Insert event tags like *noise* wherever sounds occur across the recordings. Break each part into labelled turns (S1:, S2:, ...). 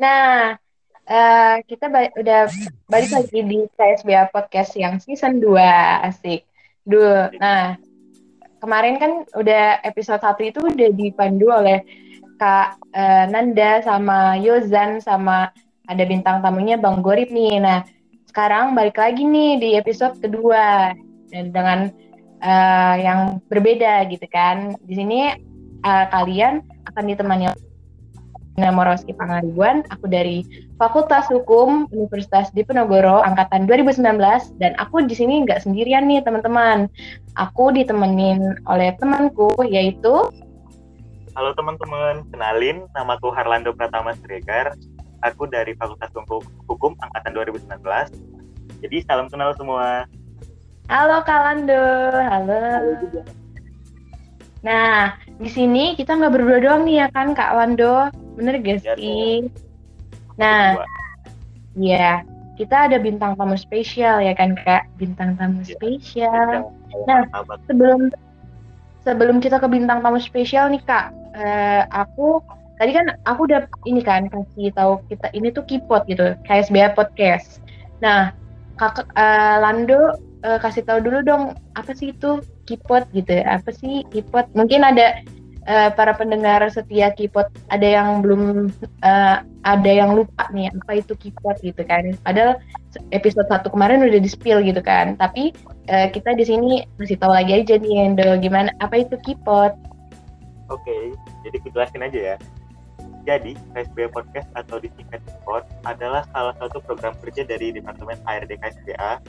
S1: Nah, uh, kita ba udah balik lagi di KSBA Podcast yang season 2, asik. Duh, nah kemarin kan udah episode 1 itu udah dipandu oleh Kak uh, Nanda sama Yozan sama ada bintang tamunya Bang Gorip nih. Nah, sekarang balik lagi nih di episode kedua dan dengan uh, yang berbeda gitu kan. Di sini uh, kalian akan ditemani Nama Roski Pangaribuan, aku dari Fakultas Hukum Universitas Diponegoro angkatan 2019 dan aku di sini nggak sendirian nih teman-teman. Aku ditemenin oleh temanku yaitu
S2: Halo teman-teman, kenalin nama aku Harlando Pratama Siregar. Aku dari Fakultas Hukum angkatan 2019. Jadi salam kenal semua.
S1: Halo Kalando, halo. halo Nah, di sini kita nggak berdua doang nih ya kan Kak Lando, bener gak iya sih? Nah, ya kita ada bintang tamu spesial ya kan Kak, bintang tamu ya. spesial. Nah, sebelum sebelum kita ke bintang tamu spesial nih Kak, eh, aku tadi kan aku udah ini kan kasih tahu kita ini tuh kipot gitu, KSBA podcast. Nah, Kakak uh, Lando uh, kasih tahu dulu dong apa sih itu kipot gitu ya? apa sih kipot mungkin ada uh, para pendengar setia kipot ada yang belum uh, ada yang lupa nih apa itu kipot gitu kan. Padahal episode satu kemarin udah di spill gitu kan. Tapi uh, kita di sini masih tahu lagi aja nih Endo gimana apa itu kipot
S2: oke okay, jadi jelasin aja ya. Jadi, KSBA Podcast atau disingkat Kipot adalah salah satu program kerja dari Departemen ARD KSBA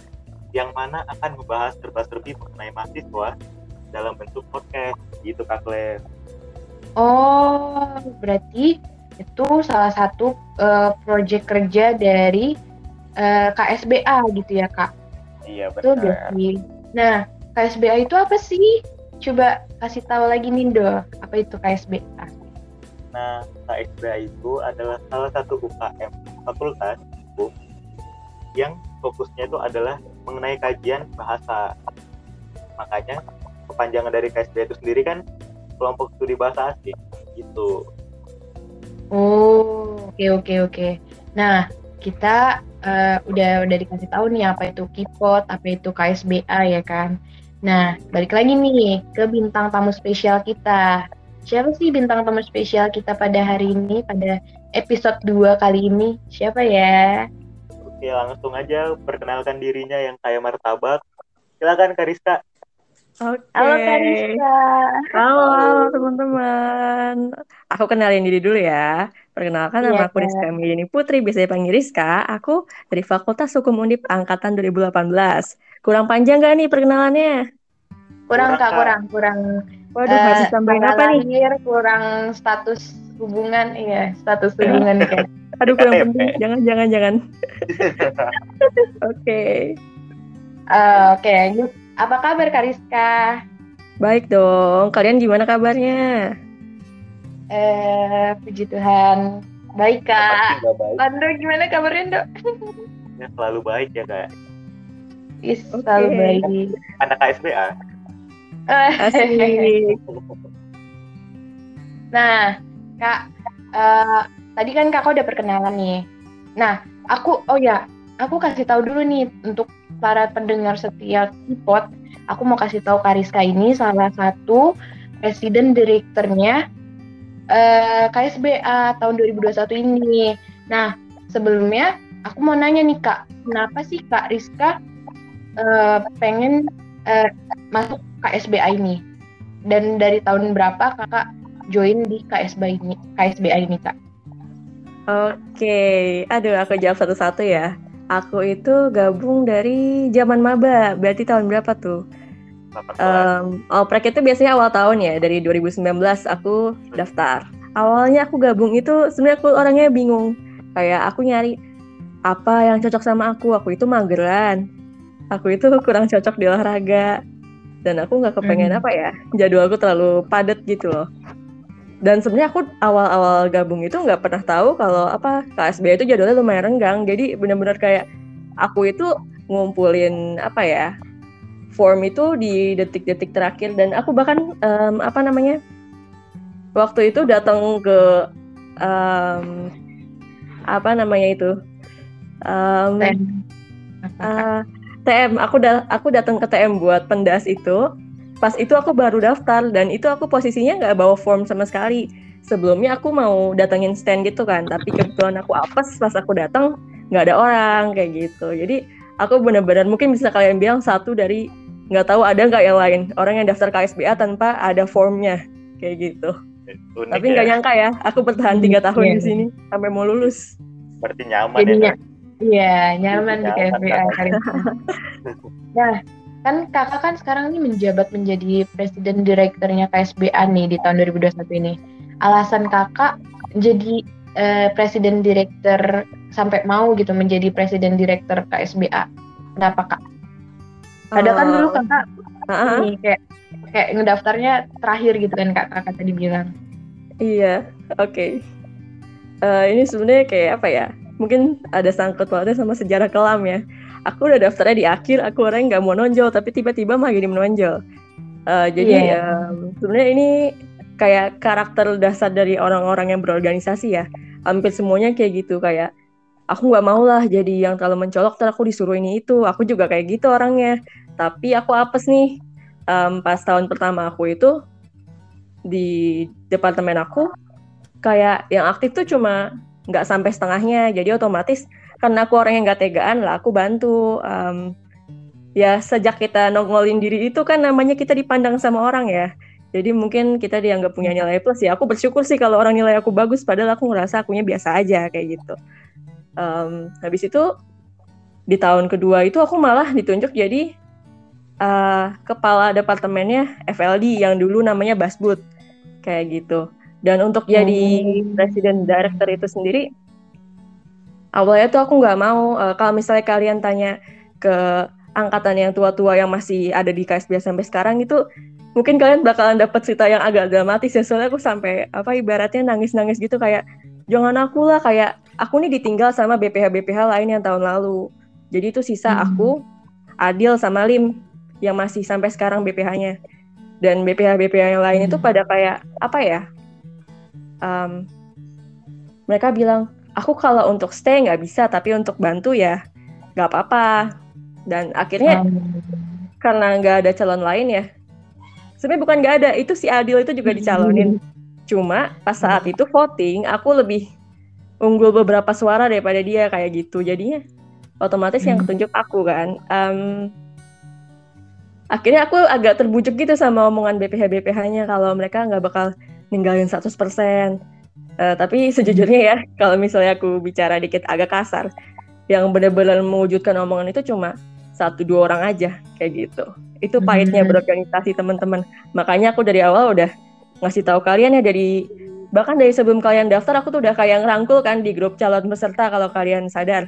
S2: yang mana akan membahas serba-serbi mengenai mahasiswa dalam bentuk podcast gitu Kak Claire.
S1: Oh, berarti itu salah satu uh, proyek kerja dari uh, eh, KSBA gitu ya Kak?
S2: Iya betul.
S1: Betul Nah, KSBA itu apa sih? Coba kasih tahu lagi Nindo, apa itu KSBA?
S2: Nah, KSBA itu adalah salah satu UKM fakultas hukum yang fokusnya itu adalah mengenai kajian bahasa. Makanya kepanjangan dari KSB itu sendiri kan kelompok studi bahasa asing gitu.
S1: Oh, oke okay, oke okay, oke. Okay. Nah, kita uh, udah udah dikasih tahu nih apa itu KIPOT, apa itu KSBA ya kan. Nah, balik lagi nih ke bintang tamu spesial kita. Siapa sih bintang tamu spesial kita pada hari ini, pada episode 2 kali ini? Siapa ya?
S2: Oke, langsung aja perkenalkan dirinya yang kayak martabak. Silakan Kariska.
S1: Oke. Halo Kariska.
S3: Halo teman-teman. Aku kenalin diri dulu ya. Perkenalkan nama iya, aku Rizka Milini Putri, bisa dipanggil Rizka. Aku dari Fakultas Hukum Undip Angkatan 2018. Kurang panjang gak nih perkenalannya?
S1: Kurang, Kak, kurang, kurang.
S3: Waduh, uh, harus tambahin apa nih?
S1: kurang status hubungan, iya, status hubungan kayak. *laughs*
S3: Aduh kurang penting. Jangan jangan jangan. *laughs* Oke.
S1: Eh, oke. Apa kabar Kariska?
S3: Baik dong. Kalian gimana kabarnya?
S1: Eh, puji Tuhan. Baik kak. Lando gimana kabarnya dok?
S2: Ya selalu baik ya kak.
S1: Is okay. selalu baik.
S2: Anak KSBA.
S1: Asik. *laughs* nah, kak. Uh, tadi kan kakak udah perkenalan nih. Nah, aku oh ya, aku kasih tahu dulu nih untuk para pendengar setia Kipot, aku mau kasih tahu Kariska ini salah satu presiden direkturnya uh, eh, KSBA tahun 2021 ini. Nah, sebelumnya aku mau nanya nih Kak, kenapa sih Kak Rizka uh, pengen uh, masuk KSBA ini? Dan dari tahun berapa Kakak join di KSBA ini, KSBA ini Kak?
S3: Oke, aduh aku jawab satu-satu ya. Aku itu gabung dari zaman maba, berarti tahun berapa tuh? Um, oprek itu biasanya awal tahun ya, dari 2019 aku daftar. Awalnya aku gabung itu sebenarnya aku orangnya bingung, kayak aku nyari apa yang cocok sama aku. Aku itu mageran, aku itu *laughs* kurang cocok di olahraga, dan aku nggak kepengen hmm. apa ya, jadwal aku terlalu padat gitu loh dan sebenarnya aku awal-awal gabung itu nggak pernah tahu kalau apa KSB itu jadwalnya lumayan renggang. Jadi benar-benar kayak aku itu ngumpulin apa ya form itu di detik-detik terakhir. Dan aku bahkan um, apa namanya waktu itu datang ke um, apa namanya itu um, TM. Uh, TM aku da aku datang ke TM buat pendas itu pas itu aku baru daftar dan itu aku posisinya nggak bawa form sama sekali. Sebelumnya aku mau datengin stand gitu kan tapi kebetulan aku apes pas aku datang nggak ada orang kayak gitu. Jadi aku benar-benar mungkin bisa kalian bilang satu dari nggak tahu ada nggak yang lain. Orang yang daftar KSBA tanpa ada formnya kayak gitu. Unik tapi nggak ya. nyangka ya aku bertahan tiga tahun yeah. di sini sampai mau lulus.
S2: Berarti nyaman Jadinya, ya
S1: iya nyaman di KSBA *laughs* nah kan kakak kan sekarang ini menjabat menjadi presiden direkturnya KSBA nih di tahun 2021 ini. Alasan kakak jadi eh, presiden direktur sampai mau gitu menjadi presiden direktur KSBA. Kenapa kak? Ada kan dulu oh. kakak uh-huh. nih kayak kayak ngedaftarnya terakhir gitu kan kak kakak tadi bilang.
S3: Iya, oke. Okay. Uh, eh, ini sebenarnya kayak apa ya? Mungkin ada sangkut pautnya sama sejarah kelam ya aku udah daftarnya di akhir aku orang nggak mau nonjol tapi tiba-tiba mah gini menonjol. Uh, jadi yeah. um, sebenarnya ini kayak karakter dasar dari orang-orang yang berorganisasi ya. Hampir semuanya kayak gitu kayak aku nggak mau lah jadi yang terlalu mencolok terus aku disuruh ini itu. Aku juga kayak gitu orangnya. Tapi aku apes nih um, pas tahun pertama aku itu di departemen aku kayak yang aktif tuh cuma nggak sampai setengahnya. Jadi otomatis karena aku orang yang gak tegaan lah aku bantu um, ya sejak kita nongolin diri itu kan namanya kita dipandang sama orang ya. Jadi mungkin kita dianggap punya nilai plus ya. Aku bersyukur sih kalau orang nilai aku bagus padahal aku ngerasa akunya biasa aja kayak gitu. Um, habis itu di tahun kedua itu aku malah ditunjuk jadi uh, kepala departemennya FLD yang dulu namanya Basbud kayak gitu. Dan untuk jadi hmm. presiden director itu sendiri awalnya tuh aku nggak mau uh, kalau misalnya kalian tanya ke angkatan yang tua-tua yang masih ada di KSB sampai sekarang itu mungkin kalian bakalan dapat cerita yang agak dramatis ya soalnya aku sampai apa ibaratnya nangis-nangis gitu kayak jangan aku lah kayak aku nih ditinggal sama BPH BPH lain yang tahun lalu jadi itu sisa hmm. aku Adil sama Lim yang masih sampai sekarang BPH-nya dan BPH BPH yang lain hmm. itu pada kayak apa ya um, mereka bilang aku kalau untuk stay nggak bisa tapi untuk bantu ya nggak apa-apa. Dan akhirnya um. karena nggak ada calon lain ya sebenarnya bukan nggak ada itu si Adil itu juga dicalonin. Cuma pas saat itu voting aku lebih unggul beberapa suara daripada dia kayak gitu. Jadinya otomatis yang hmm. ketunjuk aku kan. Um, akhirnya aku agak terbujuk gitu sama omongan BPH BPH-nya kalau mereka nggak bakal ninggalin 100% Uh, tapi sejujurnya ya, *laughs* kalau misalnya aku bicara dikit agak kasar, yang benar-benar mewujudkan omongan itu cuma satu dua orang aja kayak gitu. Itu pahitnya hmm. berorganisasi teman-teman. Makanya aku dari awal udah ngasih tahu kalian ya dari bahkan dari sebelum kalian daftar aku tuh udah kayak ngerangkul kan di grup calon peserta kalau kalian sadar.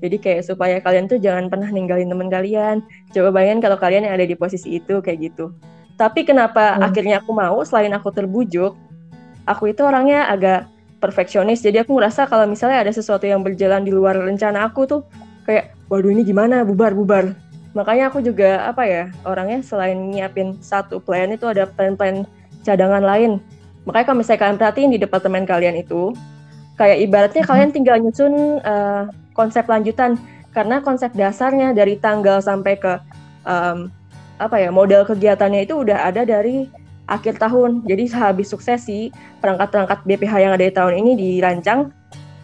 S3: Jadi kayak supaya kalian tuh jangan pernah ninggalin teman kalian. Coba bayangin kalau kalian yang ada di posisi itu kayak gitu. Tapi kenapa hmm. akhirnya aku mau selain aku terbujuk, aku itu orangnya agak perfeksionis jadi aku ngerasa kalau misalnya ada sesuatu yang berjalan di luar rencana aku tuh kayak waduh ini gimana? Bubar bubar. Makanya aku juga apa ya orangnya selain nyiapin satu plan itu ada plan-plan cadangan lain. Makanya kalau misalnya kalian perhatiin di departemen kalian itu kayak ibaratnya hmm. kalian tinggal nyusun uh, konsep lanjutan. Karena konsep dasarnya dari tanggal sampai ke um, apa ya model kegiatannya itu udah ada dari akhir tahun. Jadi sehabis suksesi, perangkat-perangkat BPH yang ada di tahun ini dirancang,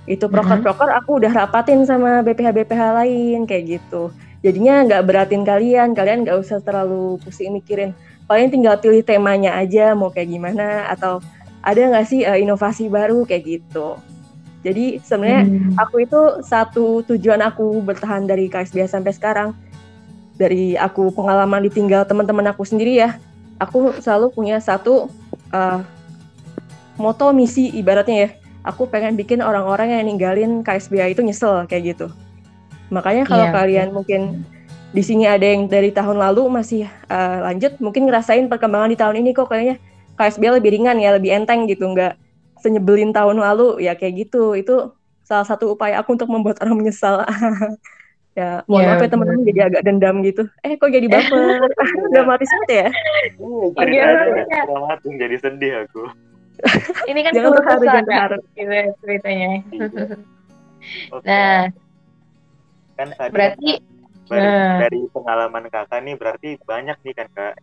S3: itu mm-hmm. proker-proker aku udah rapatin sama BPH-BPH lain kayak gitu. Jadinya nggak beratin kalian, kalian nggak usah terlalu pusing mikirin. Paling tinggal pilih temanya aja mau kayak gimana atau ada nggak sih uh, inovasi baru kayak gitu. Jadi sebenarnya hmm. aku itu satu tujuan aku bertahan dari KSBH sampai sekarang dari aku pengalaman ditinggal teman-teman aku sendiri ya aku selalu punya satu uh, moto misi ibaratnya ya. Aku pengen bikin orang-orang yang ninggalin KSBA itu nyesel kayak gitu. Makanya kalau yeah. kalian mungkin di sini ada yang dari tahun lalu masih uh, lanjut mungkin ngerasain perkembangan di tahun ini kok kayaknya KSBA lebih ringan ya lebih enteng gitu nggak senyebelin tahun lalu ya kayak gitu. Itu salah satu upaya aku untuk membuat orang menyesal *laughs* ya mohon yeah, maaf ya teman-teman jadi agak dendam gitu eh kok jadi baper *laughs* dramatis banget ya
S2: oh, jadi dramatis jadi sedih aku *laughs*
S1: Ini kan
S3: Jangan terharu, jangan terharu.
S1: gitu ya ceritanya. *laughs*
S2: Oke.
S1: Nah,
S2: kan tadi
S1: berarti
S2: dari,
S1: nah.
S2: dari pengalaman kakak nih berarti banyak nih kan kak.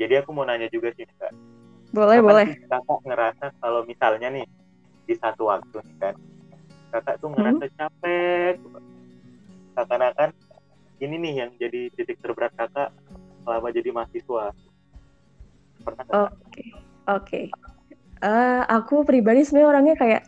S2: Jadi aku mau nanya juga sih kak.
S3: Boleh,
S2: Kapan
S3: boleh.
S2: kakak ngerasa kalau misalnya nih di satu waktu nih kan, kakak tuh ngerasa
S3: Hmm.
S2: capek, seakan-akan ini nih yang jadi titik terberat kakak selama jadi mahasiswa. Pernah nggak, Kak?
S3: Oke, oke. Eh, aku pribadi sebenarnya orangnya kayak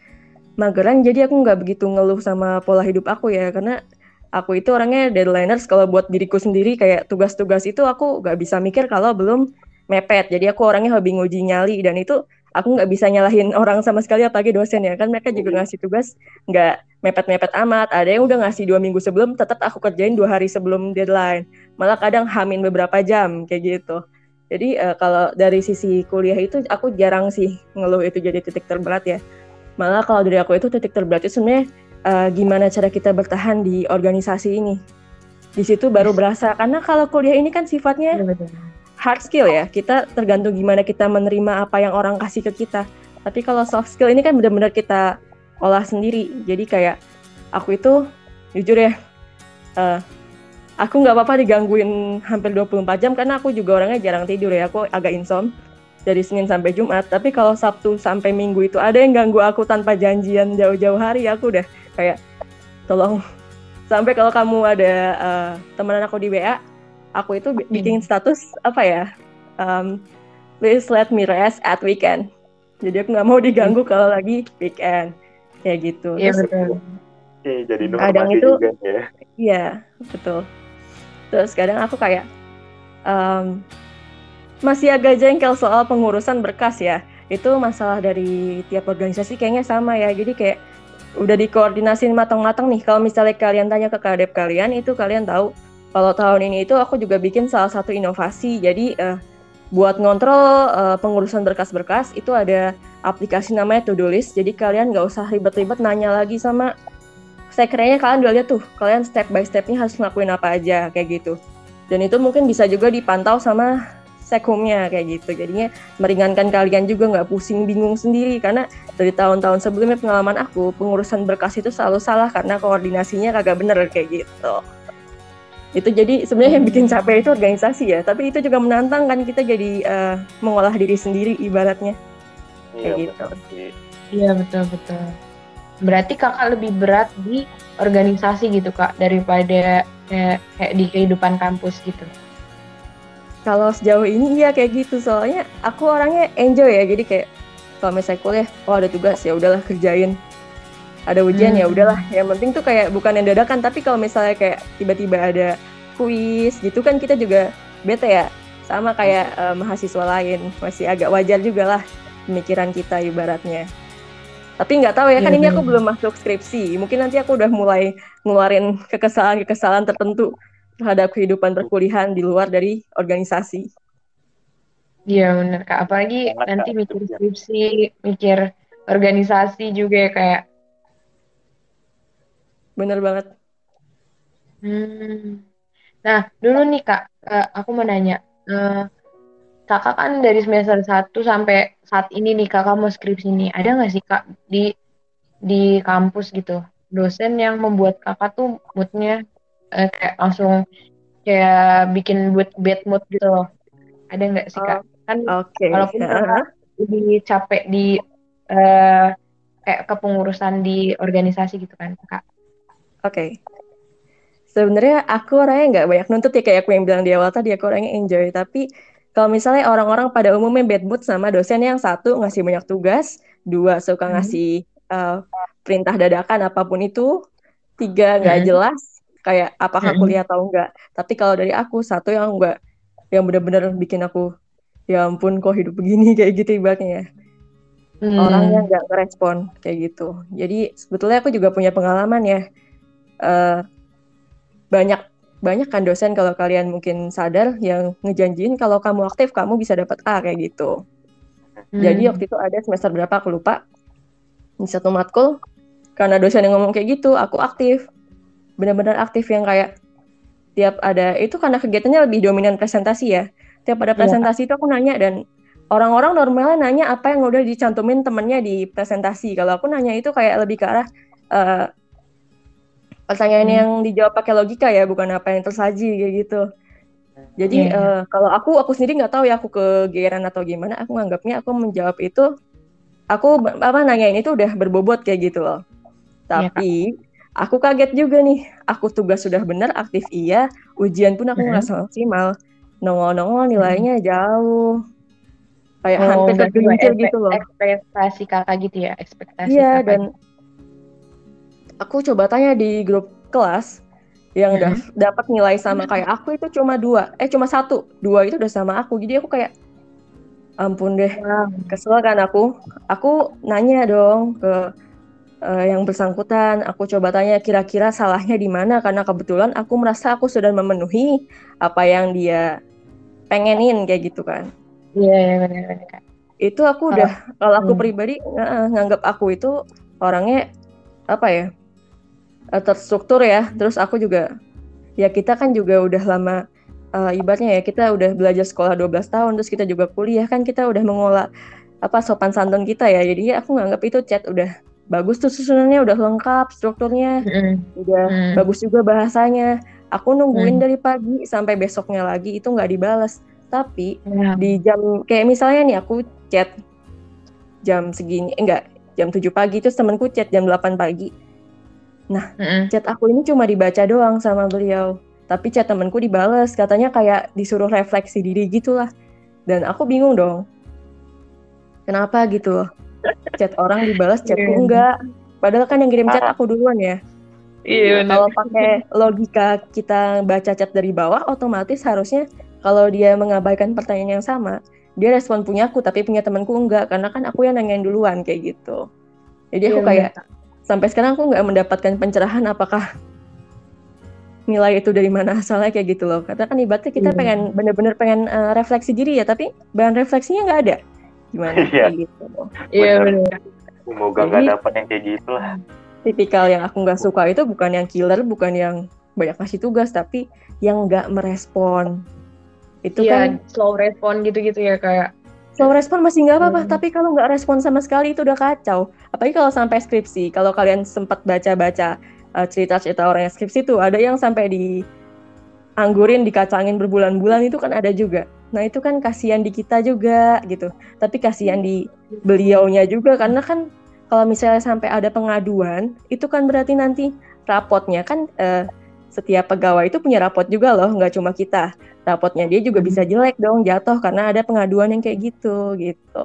S3: mageran, jadi aku nggak begitu ngeluh sama pola hidup aku ya, karena aku itu orangnya deadliners. Kalau buat diriku sendiri kayak tugas-tugas itu aku nggak bisa mikir kalau belum mepet. Jadi aku orangnya hobi nguji nyali dan itu aku nggak bisa nyalahin *laughs* orang sama sekali, apalagi dosen ya kan mereka juga ngasih tugas nggak mepet-mepet amat. Ada yang udah ngasih dua minggu sebelum, tetap aku kerjain dua hari sebelum deadline. Malah kadang hamin beberapa jam kayak gitu. Jadi eh, kalau dari sisi kuliah itu aku jarang sih ngeluh itu jadi titik terberat ya. Malah kalau dari aku itu titik terberat itu sebenarnya eh, gimana cara kita bertahan di organisasi ini. Di situ baru berasa karena kalau kuliah ini kan sifatnya
S1: Iya, betul.
S3: Hard skill ya. Kita tergantung gimana kita menerima apa yang orang kasih ke kita. Tapi kalau soft skill ini kan benar-benar kita olah sendiri. Jadi kayak aku itu jujur ya, eh, aku nggak apa-apa digangguin hampir 24 jam karena aku juga orangnya jarang tidur ya. Aku agak insom dari Senin sampai Jumat. Tapi kalau Sabtu sampai Minggu itu ada yang ganggu aku tanpa janjian jauh-jauh hari, aku udah kayak tolong sampai kalau kamu ada eh, temenan aku di WA, aku itu bi- bikin status apa ya? Um, please let me rest at weekend. Jadi aku nggak mau diganggu kalau lagi weekend kayak gitu.
S1: Iya
S3: Terus
S1: betul.
S2: Oke, jadi
S3: Kadang
S2: normasi
S3: itu-
S2: juga ya.
S3: Iya, betul. Terus kadang aku kayak em, masih agak jengkel soal pengurusan berkas ya. Itu masalah dari tiap organisasi kayaknya sama ya. Jadi kayak udah dikoordinasin matang-matang nih. Kalau misalnya kalian tanya ke kadep kalian, itu kalian tahu kalau tahun ini itu aku juga bikin salah satu inovasi. Jadi eh, buat ngontrol eh, pengurusan berkas-berkas itu ada aplikasi namanya To List. Jadi kalian nggak usah ribet-ribet nanya lagi sama sekretnya kalian udah lihat tuh, kalian step by stepnya harus ngelakuin apa aja kayak gitu. Dan itu mungkin bisa juga dipantau sama sekumnya kayak gitu. Jadinya meringankan kalian juga nggak pusing bingung sendiri karena dari tahun-tahun sebelumnya pengalaman aku pengurusan berkas itu selalu salah karena koordinasinya kagak bener kayak gitu. Itu jadi sebenarnya yang bikin capek itu organisasi ya, tapi itu juga menantang kan kita jadi eh, mengolah diri sendiri ibaratnya.
S2: Iya,
S3: Kayak gitu.
S1: Iya betul betul. Berarti kakak lebih berat di organisasi gitu kak daripada kayak, kayak di kehidupan kampus gitu.
S3: Kalau sejauh ini iya kayak gitu soalnya aku orangnya enjoy ya jadi kayak kalau misalnya kuliah oh ada tugas ya udahlah kerjain ada ujian ya
S1: Hmm.
S3: udahlah. Yang penting tuh kayak bukan yang dadakan tapi kalau misalnya kayak tiba-tiba ada kuis gitu kan kita juga bete ya. Sama kayak eh, mahasiswa lain. Masih agak wajar juga lah pemikiran kita ibaratnya. Tapi nggak tahu ya kan
S1: Iya,
S3: ini aku
S1: benar.
S3: belum masuk skripsi. Mungkin nanti aku udah mulai ngeluarin kekesalan-kekesalan tertentu terhadap kehidupan perkuliahan di luar dari organisasi.
S1: Iya bener kak. Apalagi nanti mikir skripsi, mikir organisasi juga ya kayak.
S3: Bener banget
S1: Hmm. Nah dulu nih kak, eh, aku mau nanya. Eh, kakak kan dari semester 1 sampai saat ini nih kakak mau skripsi nih. Ada nggak sih kak di di kampus gitu dosen yang membuat kakak tuh moodnya eh, kayak langsung kayak bikin buat bad mood gitu loh. Ada nggak sih kak? Kan
S3: oke
S1: walaupun kakak lebih capek di eh, kayak kepengurusan di organisasi gitu kan kak.
S3: Oke. Sebenarnya aku orangnya nggak banyak nuntut ya kayak aku yang bilang di awal tadi aku orangnya enjoy. Tapi kalau misalnya orang-orang pada umumnya bad mood sama dosen yang satu ngasih banyak tugas, dua suka
S1: Hmm.
S3: ngasih uh, perintah dadakan apa pun itu, tiga nggak
S1: Hmm.
S3: jelas kayak apakah
S1: Hmm.
S3: kuliah atau enggak. Tapi kalau dari aku satu yang enggak yang benar-benar bikin aku ya ampun kok hidup begini *laughs* kayak gitu ibaratnya ya.
S1: Hmm.
S3: Orangnya nggak ngerespon kayak gitu. Jadi sebetulnya aku juga punya pengalaman ya. Eh, banyak banyak kan dosen kalau kalian mungkin sadar yang ngejanjiin kalau kamu aktif kamu bisa dapat A kayak gitu.
S1: Hmm.
S3: Jadi waktu itu ada semester berapa aku lupa di satu matkul karena dosen yang ngomong kayak gitu aku aktif benar-benar aktif yang kayak tiap ada itu karena kegiatannya lebih dominan presentasi ya tiap ada
S1: Iya.
S3: presentasi itu aku nanya dan orang-orang normalnya nanya apa yang udah dicantumin temennya di presentasi. Kalau aku nanya itu kayak lebih ke arah uh, pertanyaan hmm. yang dijawab pakai logika ya, bukan apa yang tersaji kayak gitu. Jadi yeah. uh, kalau aku aku sendiri nggak tahu ya aku kegeeran atau gimana. Aku nganggapnya aku menjawab itu aku apa nanyain itu udah berbobot kayak gitu loh. Iya, Tapi yeah, aku kaget juga nih. Aku tugas sudah benar, aktif iya, ujian pun aku nggak mm -hmm. maksimal. Nongol-nongol nilainya mm -hmm. jauh kayak oh, hampir tergelincir gitu loh
S1: ekspektasi kakak gitu ya ekspektasi
S3: iya dan aku coba tanya di grup kelas yang udah hmm. dapat nilai sama kayak aku itu cuma dua eh cuma satu dua itu udah sama aku jadi aku kayak ampun deh kesel kan aku aku nanya dong ke uh, yang bersangkutan aku coba tanya kira-kira salahnya di mana karena kebetulan aku merasa aku sudah memenuhi apa yang dia pengenin kayak gitu kan
S1: Iya, yeah, benar-benar.
S3: Itu aku udah oh. kalau aku hmm. pribadi ng nganggap aku itu orangnya apa ya? Eh, terstruktur ya. Terus aku juga ya kita kan juga udah lama uh, ibaratnya ya kita udah belajar sekolah 12 tahun terus kita juga kuliah kan kita udah mengolah apa sopan santun kita ya. Jadi ya aku nganggap itu chat udah bagus tuh susunannya udah lengkap strukturnya. Mm. Udah mm. bagus juga bahasanya. Aku nungguin mm. dari pagi sampai besoknya lagi itu nggak dibalas tapi ya. di jam kayak misalnya nih aku chat jam segini enggak jam 7 pagi terus temanku chat jam 8 pagi nah mm -hmm. chat aku ini cuma dibaca doang sama beliau. Tapi chat temanku dibales katanya kayak disuruh refleksi diri gitulah. Dan aku bingung dong. Kenapa gitu? Chat orang dibalas chatku yeah. enggak. Padahal kan yang kirim chat aku duluan ya. Iya, kalau pakai logika kita baca chat dari bawah, otomatis harusnya kalau dia mengabaikan pertanyaan yang sama dia respon punya aku tapi punya temanku enggak. Karena kan aku yang nanyain duluan kayak gitu. Jadi aku iya, kayak sampai sekarang aku nggak mendapatkan pencerahan apakah nilai itu dari mana. Asalnya kayak gitu loh. Karena kan ibaratnya kita yeah. pengen bener-bener pengen uh, refleksi diri ya tapi bahan refleksinya nggak ada. Gimana?
S2: Yeah. *laughs* kayak gitu. Iya benar semoga nggak dapat yang kayak gitu lah.
S3: tipikal yang aku nggak suka itu bukan yang killer bukan yang banyak kasih tugas tapi yang nggak merespon.
S1: Itu ya, kan slow respon gitu-gitu ya kayak
S3: slow respon masih nggak apa-apa hmm. tapi kalau nggak respon sama sekali itu udah kacau. Apalagi kalau sampai skripsi. Kalau kalian sempat baca-baca uh, cerita-cerita orang yang skripsi tuh ada yang sampai di anggurin dikacangin berbulan-bulan itu kan ada juga. Nah itu kan kasihan di kita juga gitu. Tapi kasihan di beliaunya juga karena kan kalau misalnya sampai ada pengaduan itu kan berarti nanti rapotnya kan uh, setiap pegawai itu punya rapot juga loh, nggak cuma kita. Rapotnya dia juga bisa jelek dong, jatuh karena ada pengaduan yang kayak gitu, gitu.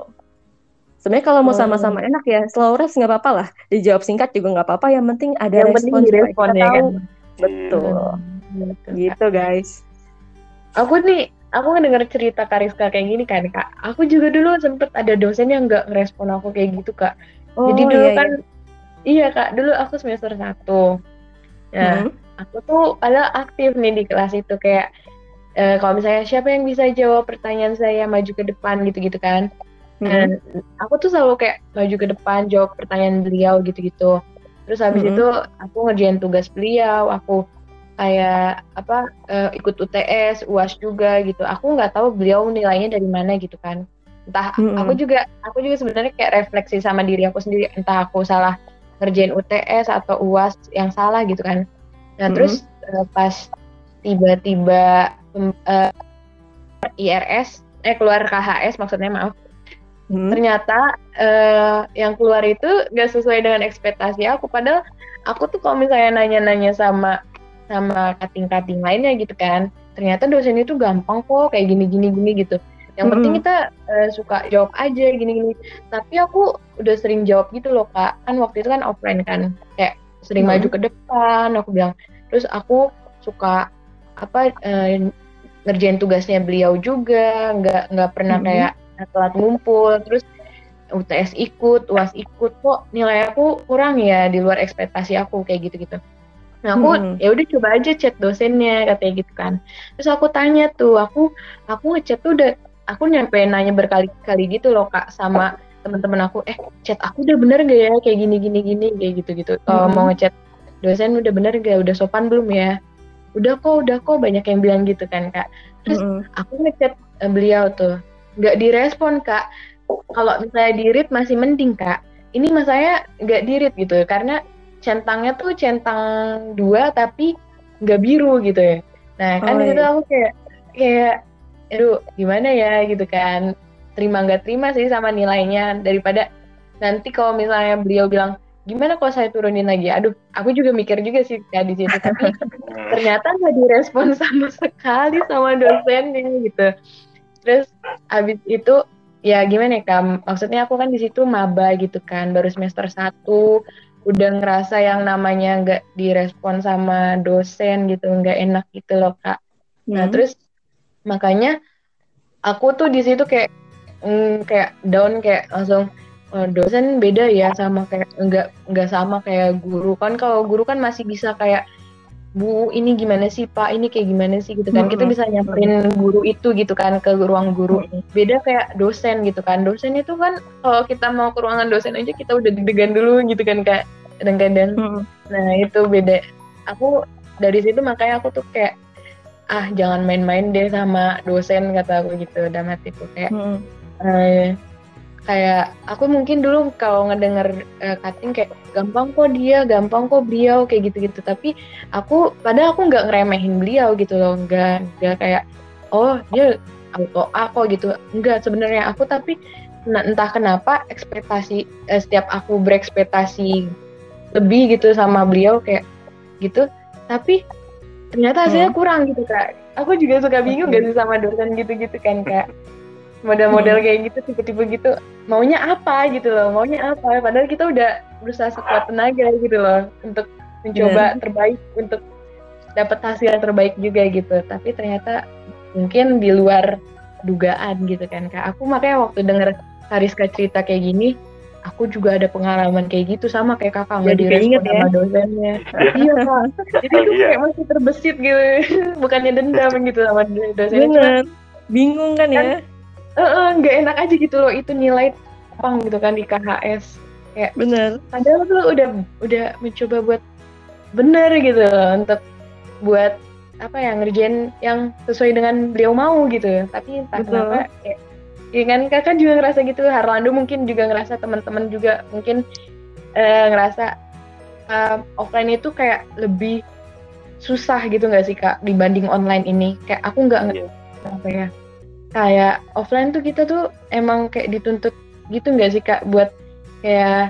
S3: Sebenarnya kalau mau oh. sama-sama enak ya, slow rest nggak apa-apa lah. Dijawab singkat juga nggak apa-apa, yang penting ada yang respon
S1: penting ya kan.
S3: Betul. Hmm. Gitu guys.
S1: Aku nih, aku ngedenger cerita Kariska kayak gini kan kak. Aku juga dulu sempet ada dosen yang nggak ngerespon aku kayak gitu kak. Oh, Jadi dulu iya, kan, iya. iya kak, dulu aku semester satu. Nah, hmm aku tuh ada aktif nih di kelas itu kayak uh, kalau misalnya siapa yang bisa jawab pertanyaan saya maju ke depan gitu-gitu kan mm-hmm. dan aku tuh selalu kayak maju ke depan jawab pertanyaan beliau gitu-gitu terus habis mm-hmm. itu aku ngerjain tugas beliau aku kayak apa uh, ikut UTS uas juga gitu aku nggak tahu beliau nilainya dari mana gitu kan entah mm-hmm. aku juga aku juga sebenarnya kayak refleksi sama diri aku sendiri entah aku salah ngerjain UTS atau uas yang salah gitu kan Nah, mm-hmm. terus uh, pas tiba-tiba uh, IRS eh keluar KHS maksudnya maaf. Hmm. Ternyata uh, yang keluar itu gak sesuai dengan ekspektasi aku. Padahal aku tuh kalau misalnya nanya-nanya sama sama kating-kating lainnya gitu kan, ternyata dosen itu gampang kok kayak gini-gini gini gitu. Yang penting kita uh, suka jawab aja gini-gini. Tapi aku udah sering jawab gitu loh kak. Kan waktu itu kan offline kan, kayak sering hmm. maju ke depan aku bilang terus aku suka apa eh, ngerjain tugasnya beliau juga nggak nggak pernah hmm. kayak telat ngumpul terus UTS ikut UAS ikut kok nilai aku kurang ya di luar ekspektasi aku kayak gitu gitu nah aku hmm. ya udah coba aja chat dosennya katanya gitu kan terus aku tanya tuh aku aku ngechat tuh udah aku nyampe nanya berkali-kali gitu loh kak sama teman-teman aku eh chat aku udah bener gak ya kayak gini gini gini kayak gitu gitu hmm. mau ngechat dosen udah bener gak udah sopan belum ya udah kok udah kok banyak yang bilang gitu kan kak. Terus mm -hmm. aku ngechat uh, beliau tuh nggak direspon kak. Kalau misalnya di read masih mending kak. Ini mas saya nggak di read gitu. Karena centangnya tuh centang dua tapi nggak biru gitu ya. Nah kan oh, iya. aku kayak kayak aduh gimana ya gitu kan. Terima nggak terima sih sama nilainya daripada nanti kalau misalnya beliau bilang gimana kalau saya turunin lagi? Aduh aku juga mikir juga sih ya di situ. Tapi *laughs* ternyata nggak direspon sama sekali sama dosennya gitu. Terus abis itu ya gimana ya kam maksudnya aku kan di situ maba gitu kan baru semester satu. Udah ngerasa yang namanya nggak direspon sama dosen gitu nggak enak gitu loh kak. Nah hmm. terus makanya aku tuh di situ kayak mm, kayak down kayak langsung dosen beda ya sama kayak enggak enggak sama kayak guru. Kan kalau guru kan masih bisa kayak bu ini gimana sih pak? Ini kayak gimana sih? gitu kan. Kita bisa nyamperin guru itu gitu kan ke ruang guru. Beda kayak dosen gitu kan. Dosen itu kan kalau kita mau ke ruangan dosen aja kita udah deg-degan dulu gitu kan kak. Kadang-kadang. Nah itu beda. Aku dari situ makanya aku tuh kayak ah jangan main-main deh sama dosen kata aku gitu. Dalam hatiku kayak uh, kayak aku mungkin dulu kalau ngedenger uh, cutting kayak gampang kok dia, gampang kok beliau kayak gitu-gitu. Tapi aku padahal aku nggak ngeremehin beliau gitu loh, nggak nggak kayak oh dia auto aku gitu. Enggak sebenarnya aku tapi entah kenapa ekspektasi eh, setiap aku berekspektasi lebih gitu sama beliau kayak gitu. Tapi ternyata hasilnya hmm. kurang gitu kak. Aku juga suka bingung gak sih sama dosen gitu-gitu kan kak model-model hmm. kayak gitu tipe-tipe gitu maunya apa gitu loh maunya apa padahal kita udah berusaha sekuat tenaga gitu loh untuk mencoba yeah. terbaik untuk dapat hasil yang terbaik juga gitu tapi ternyata mungkin di luar dugaan gitu kan kak aku makanya waktu denger Kariska cerita kayak gini aku juga ada pengalaman kayak gitu sama kayak kakak nggak direspon ya? sama dosennya *laughs* iya kak jadi itu iya. kayak masih terbesit gitu *laughs* bukannya dendam gitu sama dosennya
S3: bingung kan ya
S1: nggak uh, enak aja gitu loh itu nilai pang gitu kan di KHS kayak
S3: bener.
S1: padahal tuh udah udah mencoba buat bener gitu loh, untuk buat apa ya ngerjain yang sesuai dengan beliau mau gitu. Tapi entah Betul. kenapa ya, ya kan kakak juga ngerasa gitu Harlando mungkin juga ngerasa teman-teman juga mungkin uh, ngerasa uh, offline itu kayak lebih susah gitu nggak sih kak dibanding online ini? Kayak aku nggak yeah. apa ya kayak offline tuh kita tuh emang kayak dituntut gitu nggak sih kak? Buat kayak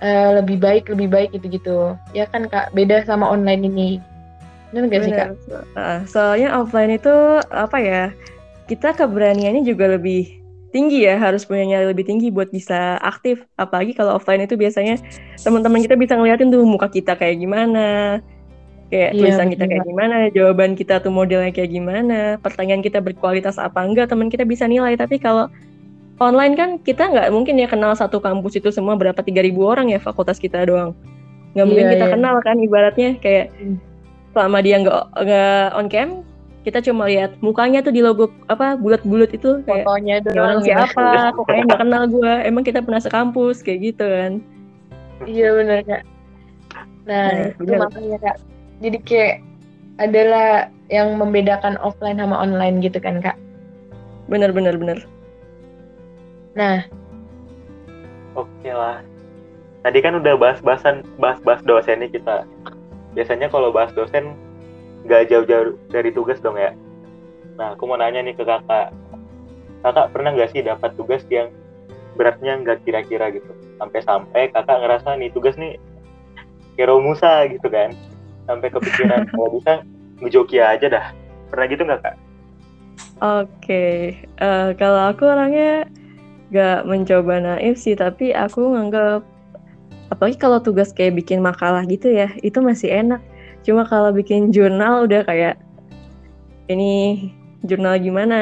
S1: uh, lebih baik lebih baik gitu gitu ya kan kak? Beda sama online ini. Benar nggak sih kak?
S3: Uh, soalnya offline itu apa ya kita keberaniannya juga lebih tinggi ya harus punya nyali lebih tinggi buat bisa aktif. Apalagi kalau offline itu biasanya teman-teman kita bisa ngeliatin tuh muka kita kayak gimana kayak iya, tulisan kita kayak gimana, jawaban kita tuh modelnya kayak gimana, pertanyaan kita berkualitas apa enggak, teman kita bisa nilai. Tapi kalau online kan kita nggak mungkin ya kenal satu kampus itu semua berapa tiga ribu orang ya fakultas kita doang. Nggak mungkin iya, kita iya. kenal kan ibaratnya kayak hmm. selama dia nggak nggak on cam, kita cuma lihat mukanya tuh di logo apa bulat-bulat itu
S1: kayak fotonya
S3: orang ya. siapa, kok kayak nggak kenal gue, emang kita pernah sekampus kayak gitu kan.
S1: Iya benar kak. Nah, nah itu makanya kak jadi kayak adalah yang membedakan offline sama online gitu kan kak?
S3: Bener bener bener.
S1: Nah.
S2: Oke lah. Tadi kan udah bahas-bahasan bahas-bahas dosen nih kita. Biasanya kalau bahas dosen nggak jauh-jauh dari tugas dong ya. Nah aku mau nanya nih ke kakak. Kakak pernah nggak sih dapat tugas yang beratnya nggak kira-kira gitu? Sampai-sampai kakak ngerasa nih tugas nih kero Musa gitu kan sampai kepikiran kalau *laughs* bisa ngejoki aja dah pernah gitu nggak kak?
S3: Oke, okay. uh, eh, kalau aku orangnya gak mencoba naif sih, tapi aku nganggap apalagi kalau tugas kayak bikin makalah gitu ya, itu masih enak. Cuma kalau bikin jurnal udah kayak ini jurnal gimana,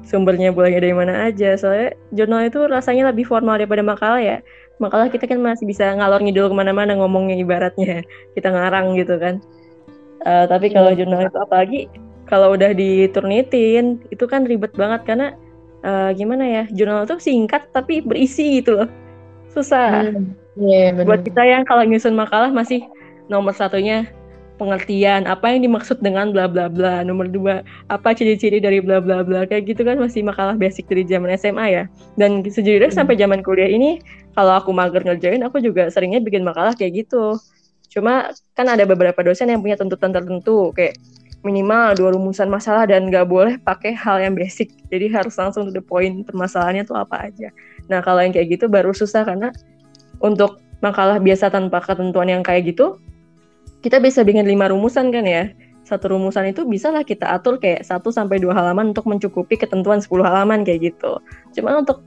S3: sumbernya boleh dari mana aja. Soalnya jurnal itu rasanya lebih formal daripada makalah ya makalah kita kan masih bisa ngalor ngidul ke mana-mana ngomongnya ibaratnya. Kita ngarang gitu kan. Uh, tapi kalau iya. jurnal itu apalagi kalau udah diturnitin itu kan ribet banget. Karena uh, gimana ya jurnal itu singkat tapi berisi gitu loh. Susah. Hmm, yeah, buat kita yang kalau nyusun makalah masih nomor satunya pengertian apa yang dimaksud dengan bla bla bla. Nomor dua, apa ciri-ciri dari bla bla bla. Kayak gitu kan masih makalah basic dari zaman SMA ya. Dan sejujurnya hmm. sampai zaman kuliah ini kalau aku mager ngerjain aku juga seringnya bikin makalah kayak gitu. Cuma kan ada beberapa dosen yang punya tuntutan tertentu kayak minimal dua rumusan masalah dan nggak boleh pakai hal yang basic. Jadi harus langsung to the point permasalahannya tuh apa aja. Nah kalau yang kayak gitu baru susah karena untuk makalah biasa tanpa ketentuan yang kayak gitu kita bisa bikin lima rumusan kan ya. Satu rumusan itu bisa lah kita atur kayak satu sampai dua halaman untuk mencukupi ketentuan 10 halaman kayak gitu. Cuma untuk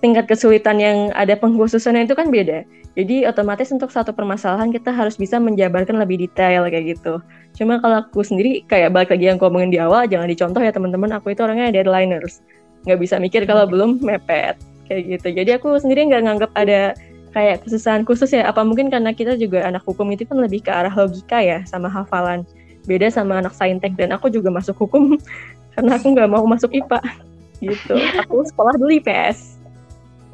S3: tingkat kesulitan yang ada pengkhususannya itu kan beda. Jadi otomatis untuk satu permasalahan kita harus bisa menjabarkan lebih detail kayak gitu. Cuma kalau aku sendiri kayak balik lagi yang ngomongin di awal, jangan dicontoh ya teman-teman. Aku itu orangnya deadlineers, nggak bisa mikir kalau belum mepet kayak gitu. Jadi aku sendiri nggak nganggap ada kayak kesusahan khusus ya. Apa mungkin karena kita juga anak hukum itu kan lebih ke arah logika ya sama hafalan. Beda sama anak saintek dan aku juga masuk hukum *laughs* karena aku nggak mau masuk IPA gitu. *laughs* Aku sekolah dulu IPS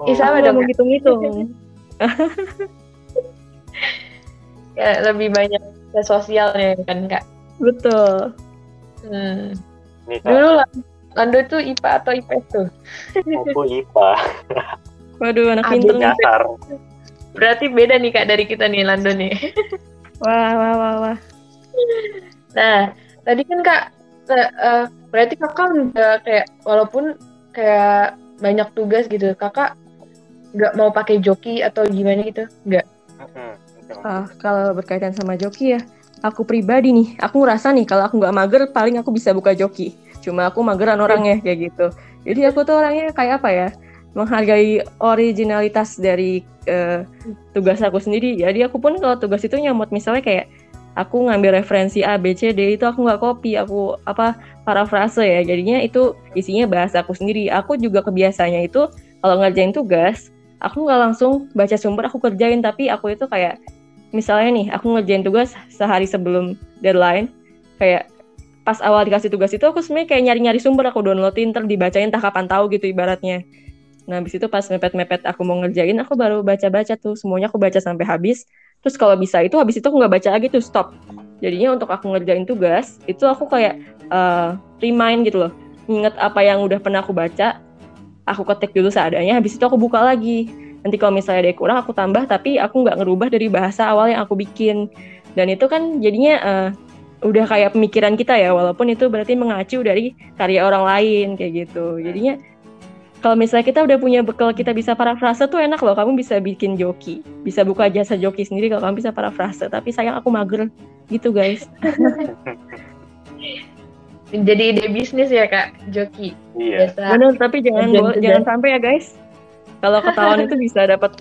S1: oh. sama dong
S3: ngitung-ngitung? *laughs*
S1: Ya lebih banyak ke sosialnya kan kak.
S3: Betul.
S1: Hmm. dulu lah. Lando tuh IPA atau IPS tuh?
S2: Aku IPA
S3: Waduh, anak pintar.
S2: Dasar.
S1: Berarti beda nih Kak dari kita nih Lando nih. *laughs*
S3: Wah, wah, wah, wah.
S1: Nah, tadi kan Kak, uh, berarti Kakak udah kayak walaupun kayak banyak tugas gitu, Kakak nggak mau pakai joki atau gimana gitu? Nggak?
S3: Ah, kalau berkaitan sama joki ya, aku pribadi nih, aku ngerasa nih kalau aku nggak mager, paling aku bisa buka joki. Cuma aku mageran orangnya kayak gitu. Jadi aku tuh orangnya kayak apa ya? Menghargai originalitas dari uh, tugas aku sendiri. Jadi aku pun kalau tugas itu nyamut misalnya kayak aku ngambil referensi A, B, C, D itu aku nggak copy, aku apa parafrase ya. Jadinya itu isinya bahasa aku sendiri. Aku juga kebiasanya itu kalau ngerjain tugas, aku nggak langsung baca sumber aku kerjain, tapi aku itu kayak misalnya nih aku ngerjain tugas sehari sebelum deadline, kayak pas awal dikasih tugas itu aku sebenarnya kayak nyari-nyari sumber aku downloadin ter dibacain entah kapan tahu gitu ibaratnya Nah, habis itu pas mepet-mepet aku mau ngerjain, aku baru baca-baca tuh. Semuanya aku baca sampai habis. Terus kalau bisa itu, habis itu aku nggak baca lagi tuh, stop. Jadinya untuk aku ngerjain tugas, itu aku kayak uh, remind gitu loh. Ingat apa yang udah pernah aku baca, aku ketik dulu seadanya, habis itu aku buka lagi. Nanti kalau misalnya ada kurang, aku tambah, tapi aku nggak ngerubah dari bahasa awal yang aku bikin. Dan itu kan jadinya uh, udah kayak pemikiran kita ya, walaupun itu berarti mengacu dari karya orang lain, kayak gitu. Jadinya kalau misalnya kita udah punya bekal kita bisa parafrase tuh enak loh. Kamu bisa bikin joki. Bisa buka jasa joki sendiri kalau kamu bisa parafrase. Tapi sayang aku mager. Gitu guys. *laughs*
S1: Jadi ide bisnis ya kak. Joki.
S3: Iya. Benar tapi jangan jangan sampai ya guys. Kalau ketahuan *laughs* itu bisa dapat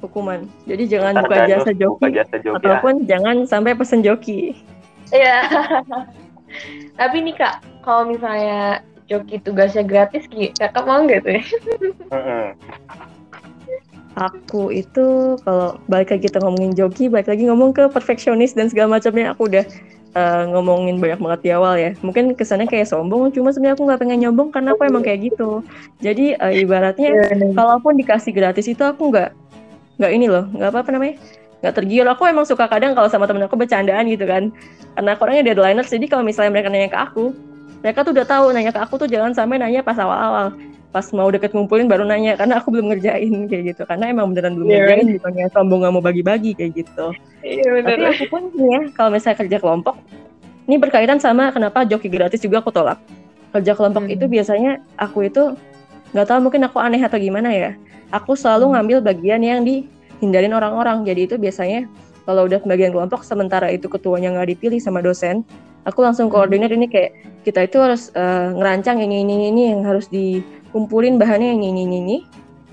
S3: hukuman. Jadi jangan buka jasa, joki, buka jasa joki ataupun ya. jangan sampai pesen joki.
S1: Iya. *laughs* Tapi nih kak kalau misalnya joki tugasnya gratis Ki. Kakak mau nggak tuh ya?
S3: Aku itu kalau balik lagi kita ngomongin joki, balik lagi ngomong ke perfeksionis dan segala macamnya aku udah uh, ngomongin banyak banget di awal ya. Mungkin kesannya kayak sombong, cuma sebenarnya aku nggak pengen nyombong karena aku emang kayak gitu. Jadi uh, ibaratnya yeah. kalaupun dikasih gratis itu aku nggak nggak ini loh, nggak apa apa namanya nggak tergiur aku emang suka kadang kalau sama temen aku bercandaan gitu kan karena aku orangnya deadlineers jadi kalau misalnya mereka nanya ke aku mereka tuh udah tahu nanya ke aku tuh jangan sampai nanya pas awal-awal. Pas mau deket ngumpulin baru nanya karena aku belum ngerjain kayak gitu. Karena emang beneran belum yeah, ngerjain bukannya sombong nggak mau bagi-bagi kayak gitu. Yeah, tapi aku pun ya kalau misalnya kerja kelompok ini berkaitan sama kenapa joki gratis juga aku tolak. Kerja kelompok hmm. itu biasanya aku itu nggak tahu mungkin aku aneh atau gimana ya. Aku selalu hmm. ngambil bagian yang dihindarin orang-orang. Jadi itu biasanya kalau udah bagian kelompok sementara itu ketuanya nggak dipilih sama dosen aku langsung koordinat ini kayak kita itu harus uh, ngerancang ini ini ini yang harus dikumpulin bahannya yang ini ini ini.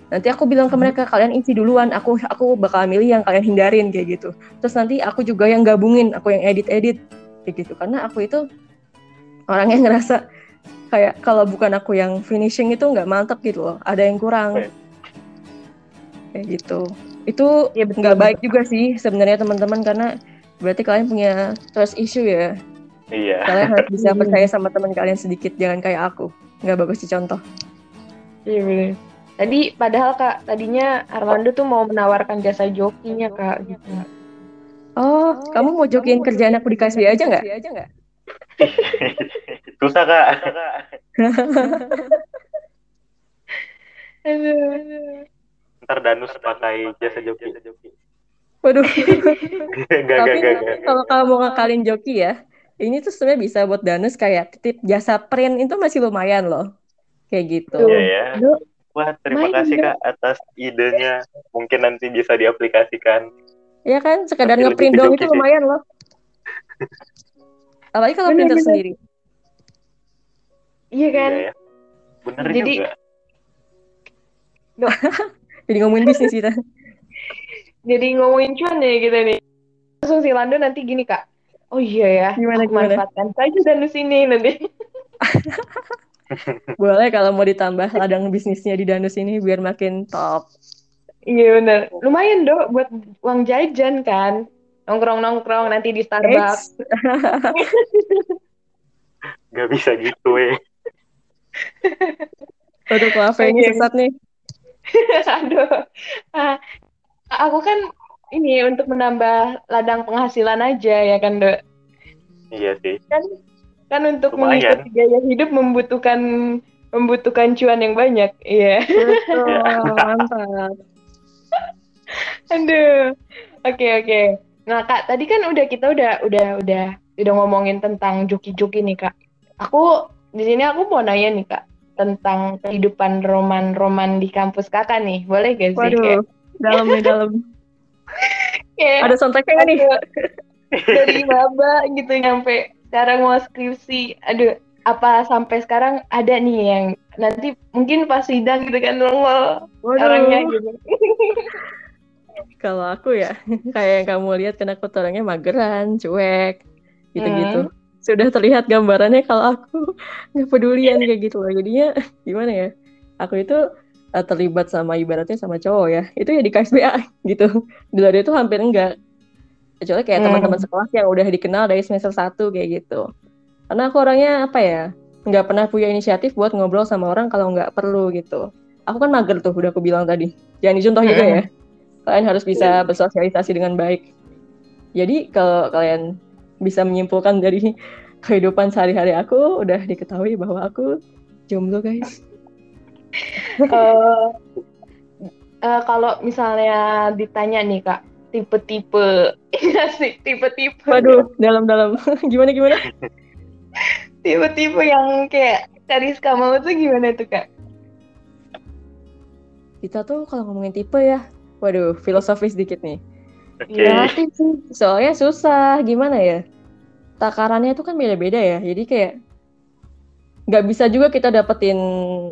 S3: Nanti aku bilang ke mereka kalian isi duluan aku aku bakal milih yang kalian hindarin kayak gitu. Terus nanti aku juga yang gabungin aku yang edit edit kayak gitu. Karena aku itu orang yang ngerasa kayak kalau bukan aku yang finishing itu nggak mantep gitu loh ada yang kurang. Kayak gitu. Itu ya, nggak baik juga sih sebenarnya teman-teman karena berarti kalian punya trust issue ya
S2: Iya.
S3: Kalian harus bisa percaya sama teman kalian sedikit, jangan kayak aku. Nggak bagus contoh.
S1: Iya benar. Tadi padahal kak, tadinya Armando tuh mau menawarkan jasa jokinya kak gitu.
S3: Oh, kamu mau jokin kerjaan aku di KSB aja nggak? *laughs*
S2: Susah kak.
S1: Aduh. *laughs*
S2: Ntar Danus pakai jasa joki.
S3: Waduh. *laughs*
S2: Gak,
S3: Tapi
S2: gak, gak, gak.
S3: kalau kamu mau ngakalin joki ya, ini tuh sebenarnya bisa buat Danus kayak titip jasa print itu masih lumayan loh. Kayak gitu.
S2: Iya ya. Wah, terima
S1: Main
S2: kasih
S1: dong.
S2: kak atas idenya. Mungkin nanti bisa diaplikasikan.
S3: Iya kan, sekadar
S2: Tapi
S3: ngeprint
S2: joki
S3: itu lumayan loh. *laughs* Apalagi kalau printer
S1: Bener-bener.
S3: sendiri.
S1: Iya kan?
S2: Iya ya. Bener
S1: Jadi-
S2: juga. *laughs*
S3: Jadi ngomongin bisnis kita. *laughs*
S1: Jadi ngomongin cuan ya kita nih. Langsung si Lando nanti gini kak. Oh iya ya,
S3: Gimana,
S1: aku
S3: gimana?
S1: manfaatkan saja danus ini nanti. *laughs*
S3: Boleh kalau mau ditambah ladang bisnisnya di Danus ini biar makin top.
S1: Iya bener. Lumayan dok buat uang jajan kan. Nongkrong-nongkrong nanti di Starbucks. *laughs*
S2: Gak bisa gitu eh.
S3: Waduh, kok apa ini
S1: Oke.
S3: sesat nih? *laughs*
S1: Aduh. Ah, aku kan ini untuk menambah ladang penghasilan aja ya kan dok.
S2: Iya sih.
S1: Kan kan untuk
S2: Lumayan.
S1: mengikuti gaya hidup membutuhkan membutuhkan cuan yang banyak. Iya.
S3: Betul, mantap.
S1: Aduh. Oke oke. Nah kak, tadi kan udah kita udah udah udah udah ngomongin tentang joki-joki nih kak. Aku di sini aku mau nanya nih kak tentang kehidupan roman-roman di kampus kakak nih. Boleh gak sih? Kayak,
S3: Waduh, dalam nih dalam.
S1: Kayak
S3: Ada soundtracknya nggak nih?
S1: dari maba gitu nyampe sekarang mau skripsi. Aduh, apa sampai sekarang ada nih yang nanti mungkin pas sidang gitu kan nongol orangnya gitu. *laughs*
S3: kalau aku ya, kayak yang kamu lihat kan aku orangnya mageran, cuek, gitu-gitu. Sudah terlihat gambarannya kalau aku *laughs* nggak pedulian kayak gitu loh. Jadinya gimana ya? Aku itu eh, terlibat sama ibaratnya sama cowok ya. Itu ya di KSBA *laughs* gitu. Di luar itu hampir enggak. Kecuali kayak
S1: Hmm.
S3: teman-teman sekelas yang udah dikenal dari semester 1 kayak gitu. Karena aku orangnya apa ya? Nggak pernah punya inisiatif buat ngobrol sama orang kalau nggak perlu gitu. Aku kan mager tuh, udah aku bilang tadi. Jangan dicontoh juga
S1: Hmm.
S3: ya. Kalian harus bisa bersosialisasi dengan baik. Jadi kalau kalian bisa menyimpulkan dari *laughs* kehidupan sehari-hari aku udah diketahui bahwa aku jomblo guys.
S1: Eh, eh, kalau misalnya ditanya nih kak, tipe-tipe, *laughs* iya sih, tipe-tipe,
S3: Waduh, dalam-dalam. *laughs* gimana gimana?
S1: tipe-tipe yang kayak Kariska mau tuh gimana tuh kak?
S3: Kita tuh kalau ngomongin tipe ya, waduh, filosofis dikit nih.
S2: Oke.
S3: Relatif sih, soalnya susah. Gimana ya? Takarannya tuh kan beda-beda ya. Jadi kayak nggak bisa juga kita dapetin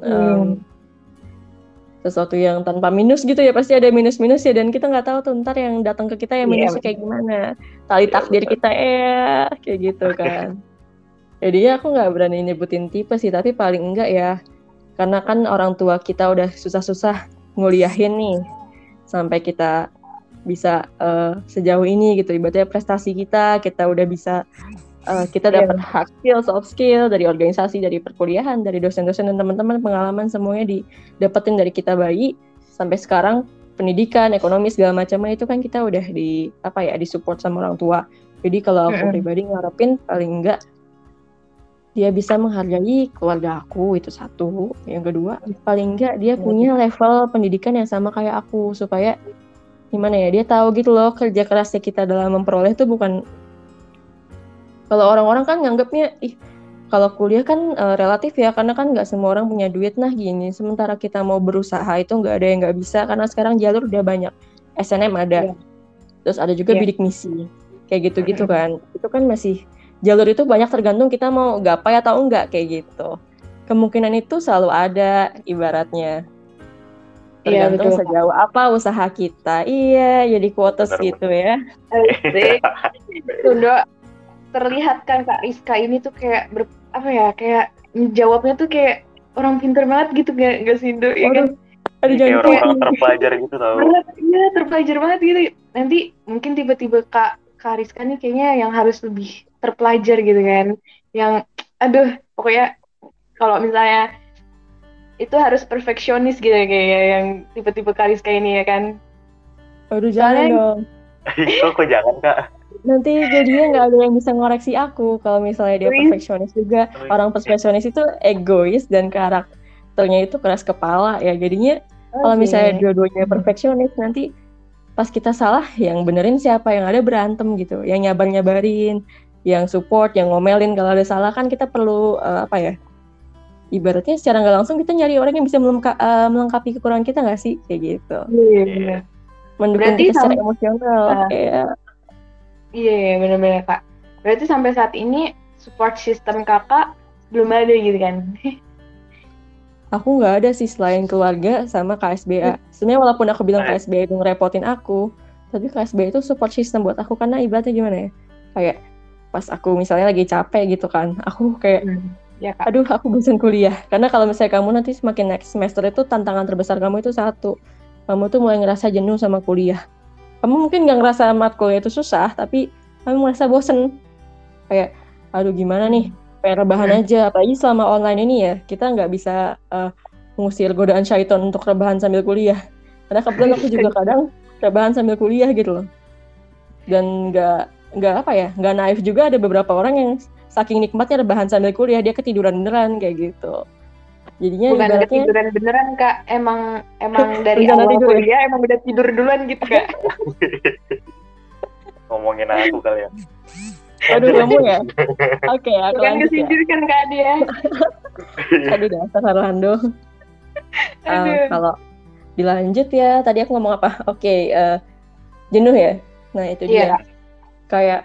S3: em, sesuatu yang tanpa minus gitu ya. Pasti ada minus-minus ya. Dan kita nggak tahu tuh ntar yang datang ke kita yang
S1: Iya,
S3: minusnya kayak gimana. Tali takdir kita ya, kayak gitu kan. Jadinya aku nggak berani nyebutin tipe sih. Tapi paling enggak ya. Karena kan orang tua kita udah susah-susah nguliahin nih. Sampai kita bisa eh, sejauh ini gitu ibaratnya prestasi kita kita udah bisa eh, kita
S1: Iya.
S3: dapat hard skill soft skill dari organisasi dari perkuliahan dari dosen-dosen dan teman-teman pengalaman semuanya didapetin dari kita bayi sampai sekarang pendidikan ekonomi segala macamnya itu kan kita udah di apa ya disupport sama orang tua jadi kalau aku
S1: Mm-mm.
S3: pribadi ngarepin paling enggak dia bisa menghargai keluarga aku itu satu yang kedua paling enggak dia
S1: Iya.
S3: punya level pendidikan yang sama kayak aku supaya gimana ya dia tahu gitu loh kerja kerasnya kita dalam memperoleh itu bukan kalau orang-orang kan nganggapnya ih kalau kuliah kan eh, relatif ya karena kan nggak semua orang punya duit. Nah gini sementara kita mau berusaha itu nggak ada yang nggak bisa karena sekarang jalur udah banyak. SNM ada.
S1: Iya.
S3: terus ada juga
S1: Iya.
S3: bidik misi kayak gitu-gitu kan. Itu kan masih jalur itu banyak tergantung kita mau gapai atau enggak kayak gitu. Kemungkinan itu selalu ada ibaratnya.
S1: Iya,
S3: tergantung
S1: betul.
S3: sejauh apa usaha kita. Iya jadi
S2: Benar,
S3: gitu ya.
S1: Asik. *laughs* Terlihat kan Kak Rizka ini tuh kayak ber, apa ya kayak jawabnya tuh kayak orang pinter banget gitu gak, gak sih Dok? Ya kan?
S3: Ada
S2: Kayak orang-orang terpelajar gitu tau.
S1: Berat, iya terpelajar banget gitu. Nanti mungkin tiba-tiba Kak Kak Rizka nih kayaknya yang harus lebih terpelajar gitu kan. Yang aduh pokoknya kalau misalnya itu harus perfeksionis gitu kayak yang tipe-tipe Kak Rizka ini ya kan.
S3: Waduh jangan
S1: Soalnya-
S3: dong *laughs*
S2: kok kok jangan kak
S3: nanti jadinya nggak ada yang bisa ngoreksi aku kalau misalnya dia perfeksionis juga. Orang perfeksionis itu egois dan karakternya itu keras kepala ya. Jadinya kalau misalnya dua-duanya perfeksionis nanti pas kita salah yang benerin siapa? Yang ada berantem gitu yang nyabar nyabarin yang support yang ngomelin. Kalau ada salah kan kita perlu uh, apa ya ibaratnya secara nggak langsung kita nyari orang yang bisa melengka, uh, melengkapi kekurangan kita nggak sih? Kayak gitu.
S1: Iya. Yeah.
S3: mendukung Berarti kita secara emosional. Uh, kayak
S1: Iya, iya benar-benar kak. Berarti sampai saat ini support system kakak belum ada gitu kan? *laughs*
S3: Aku nggak ada sih selain keluarga sama KSBA. Sebenarnya walaupun aku bilang KSBA itu ngerepotin aku, tapi KSBA itu support system buat aku karena ibaratnya gimana ya? Kayak pas aku misalnya lagi capek gitu kan, aku kayak hmm. Ya, Kak. Aduh, aku bosan kuliah. Karena kalau misalnya kamu nanti semakin next semester itu tantangan terbesar kamu itu satu. Kamu tuh mulai ngerasa jenuh sama kuliah kamu mungkin nggak ngerasa matkul itu susah tapi kamu merasa bosen. Kayak aduh gimana nih? Pengen rebahan hmm. aja. Apalagi selama online ini ya kita nggak bisa uh, mengusir godaan syaiton untuk rebahan sambil kuliah. Karena kebetulan aku juga *laughs* kadang rebahan sambil kuliah gitu loh. Dan nggak nggak apa ya nggak naif juga. Ada beberapa orang yang saking nikmatnya rebahan sambil kuliah dia ketiduran beneran kayak gitu
S1: Jadinya bukan ibaratnya... ketiduran beneran kak, emang emang *laughs* dari awal tidur, ya? kuliah emang udah tidur duluan gitu kak. *laughs*
S2: Ngomongin aku kali ya.
S3: Aduh kamu ya. *laughs* Oke, okay, aku
S1: Bukan kesindir ya. kan kak dia.
S3: Aduh dasar Orlando. Uh, kalau dilanjut ya, tadi aku ngomong apa? Oke, okay, uh, eh, jenuh ya. Nah itu dia. Yeah. Kayak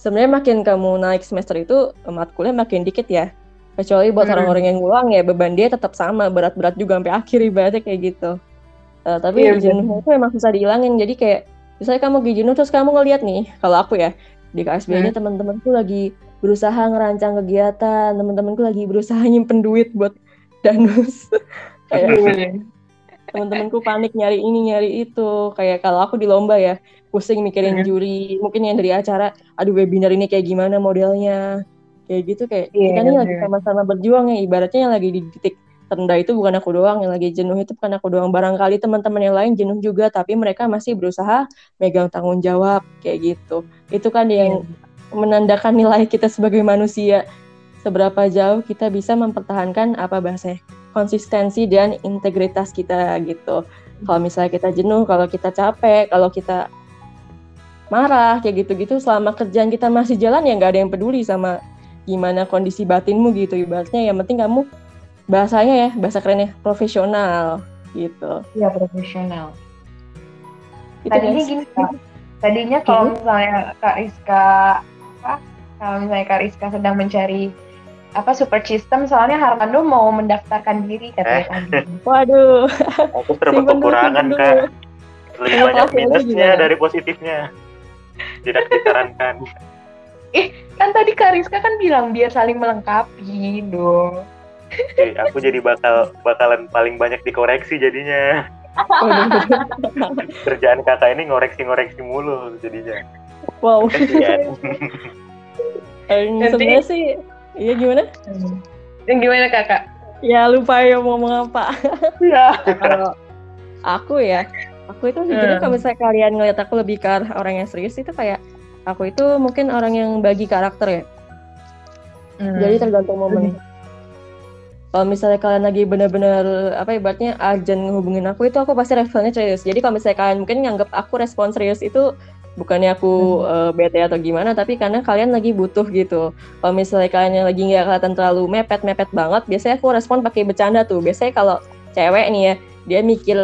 S3: sebenarnya makin kamu naik semester itu matkulnya makin dikit ya kecuali buat orang-orang yang ngulang ya beban dia tetap sama berat-berat juga sampai akhir ibaratnya kayak gitu. Uh, tapi yeah, jenuh itu emang susah dihilangin. Jadi kayak misalnya kamu lagi jenuh terus kamu ngeliat nih kalau aku ya di KSB-nya hmm. teman-temanku lagi berusaha ngerancang kegiatan teman-temanku lagi berusaha nyimpen duit buat *laughs* danus. *laughs* Kayak teman-temanku panik nyari ini nyari itu. Kayak kalau aku di lomba ya pusing mikirin juri mungkin yang dari acara aduh webinar ini kayak gimana modelnya kayak gitu kayak yeah, kita nih lagi sama-sama berjuang ya ibaratnya yang lagi di titik terendah itu bukan aku doang yang lagi jenuh itu bukan aku doang. Barangkali teman-teman yang lain jenuh juga tapi mereka masih berusaha megang tanggung jawab kayak gitu. Itu kan yang yeah. menandakan nilai kita sebagai manusia. Seberapa jauh kita bisa mempertahankan apa bahasanya konsistensi dan integritas kita gitu. Kalau misalnya kita jenuh kalau kita capek kalau kita marah kayak gitu-gitu selama kerjaan kita masih jalan ya nggak ada yang peduli sama gimana kondisi batinmu gitu. Ibaratnya yang penting kamu bahasanya ya bahasa kerennya profesional gitu.
S1: Iya profesional. Itu tadinya gini kak. Tadinya kalau hmm? misalnya kak Rizka apa kalau misalnya kak Rizka sedang mencari apa super system soalnya Harmando mau mendaftarkan diri katanya eh. *laughs*
S3: waduh.
S2: Aku terlalu kekurangan kak. lebih banyak minusnya dari positifnya. Tidak disarankan
S1: eh kan tadi Kariska kan bilang biar saling melengkapi dong
S2: Oke, aku jadi bakal bakalan paling banyak dikoreksi jadinya. *laughs* Kerjaan kakak ini ngoreksi-ngoreksi mulu jadinya.
S3: Wow. *laughs* Sebenarnya sih iya gimana?
S1: Yang gimana kakak?
S3: Ya lupa ya mau ngomong apa. *laughs* Ya kalau aku ya aku itu sejujurnya hmm. kalau misalnya kalian ngeliat aku lebih ke orang yang serius itu kayak aku itu mungkin orang yang bagi karakter ya hmm. jadi tergantung momen hmm. kalau misalnya kalian lagi benar-benar apa ibaratnya ajan ngehubungin aku itu aku pasti responnya serius jadi kalau misalnya kalian mungkin nganggap aku respon serius itu bukannya aku hmm. uh, bete atau gimana tapi karena kalian lagi butuh gitu kalau misalnya kalian lagi nggak kelihatan terlalu mepet mepet banget biasanya aku respon pakai bercanda tuh biasanya kalau cewek nih ya dia mikir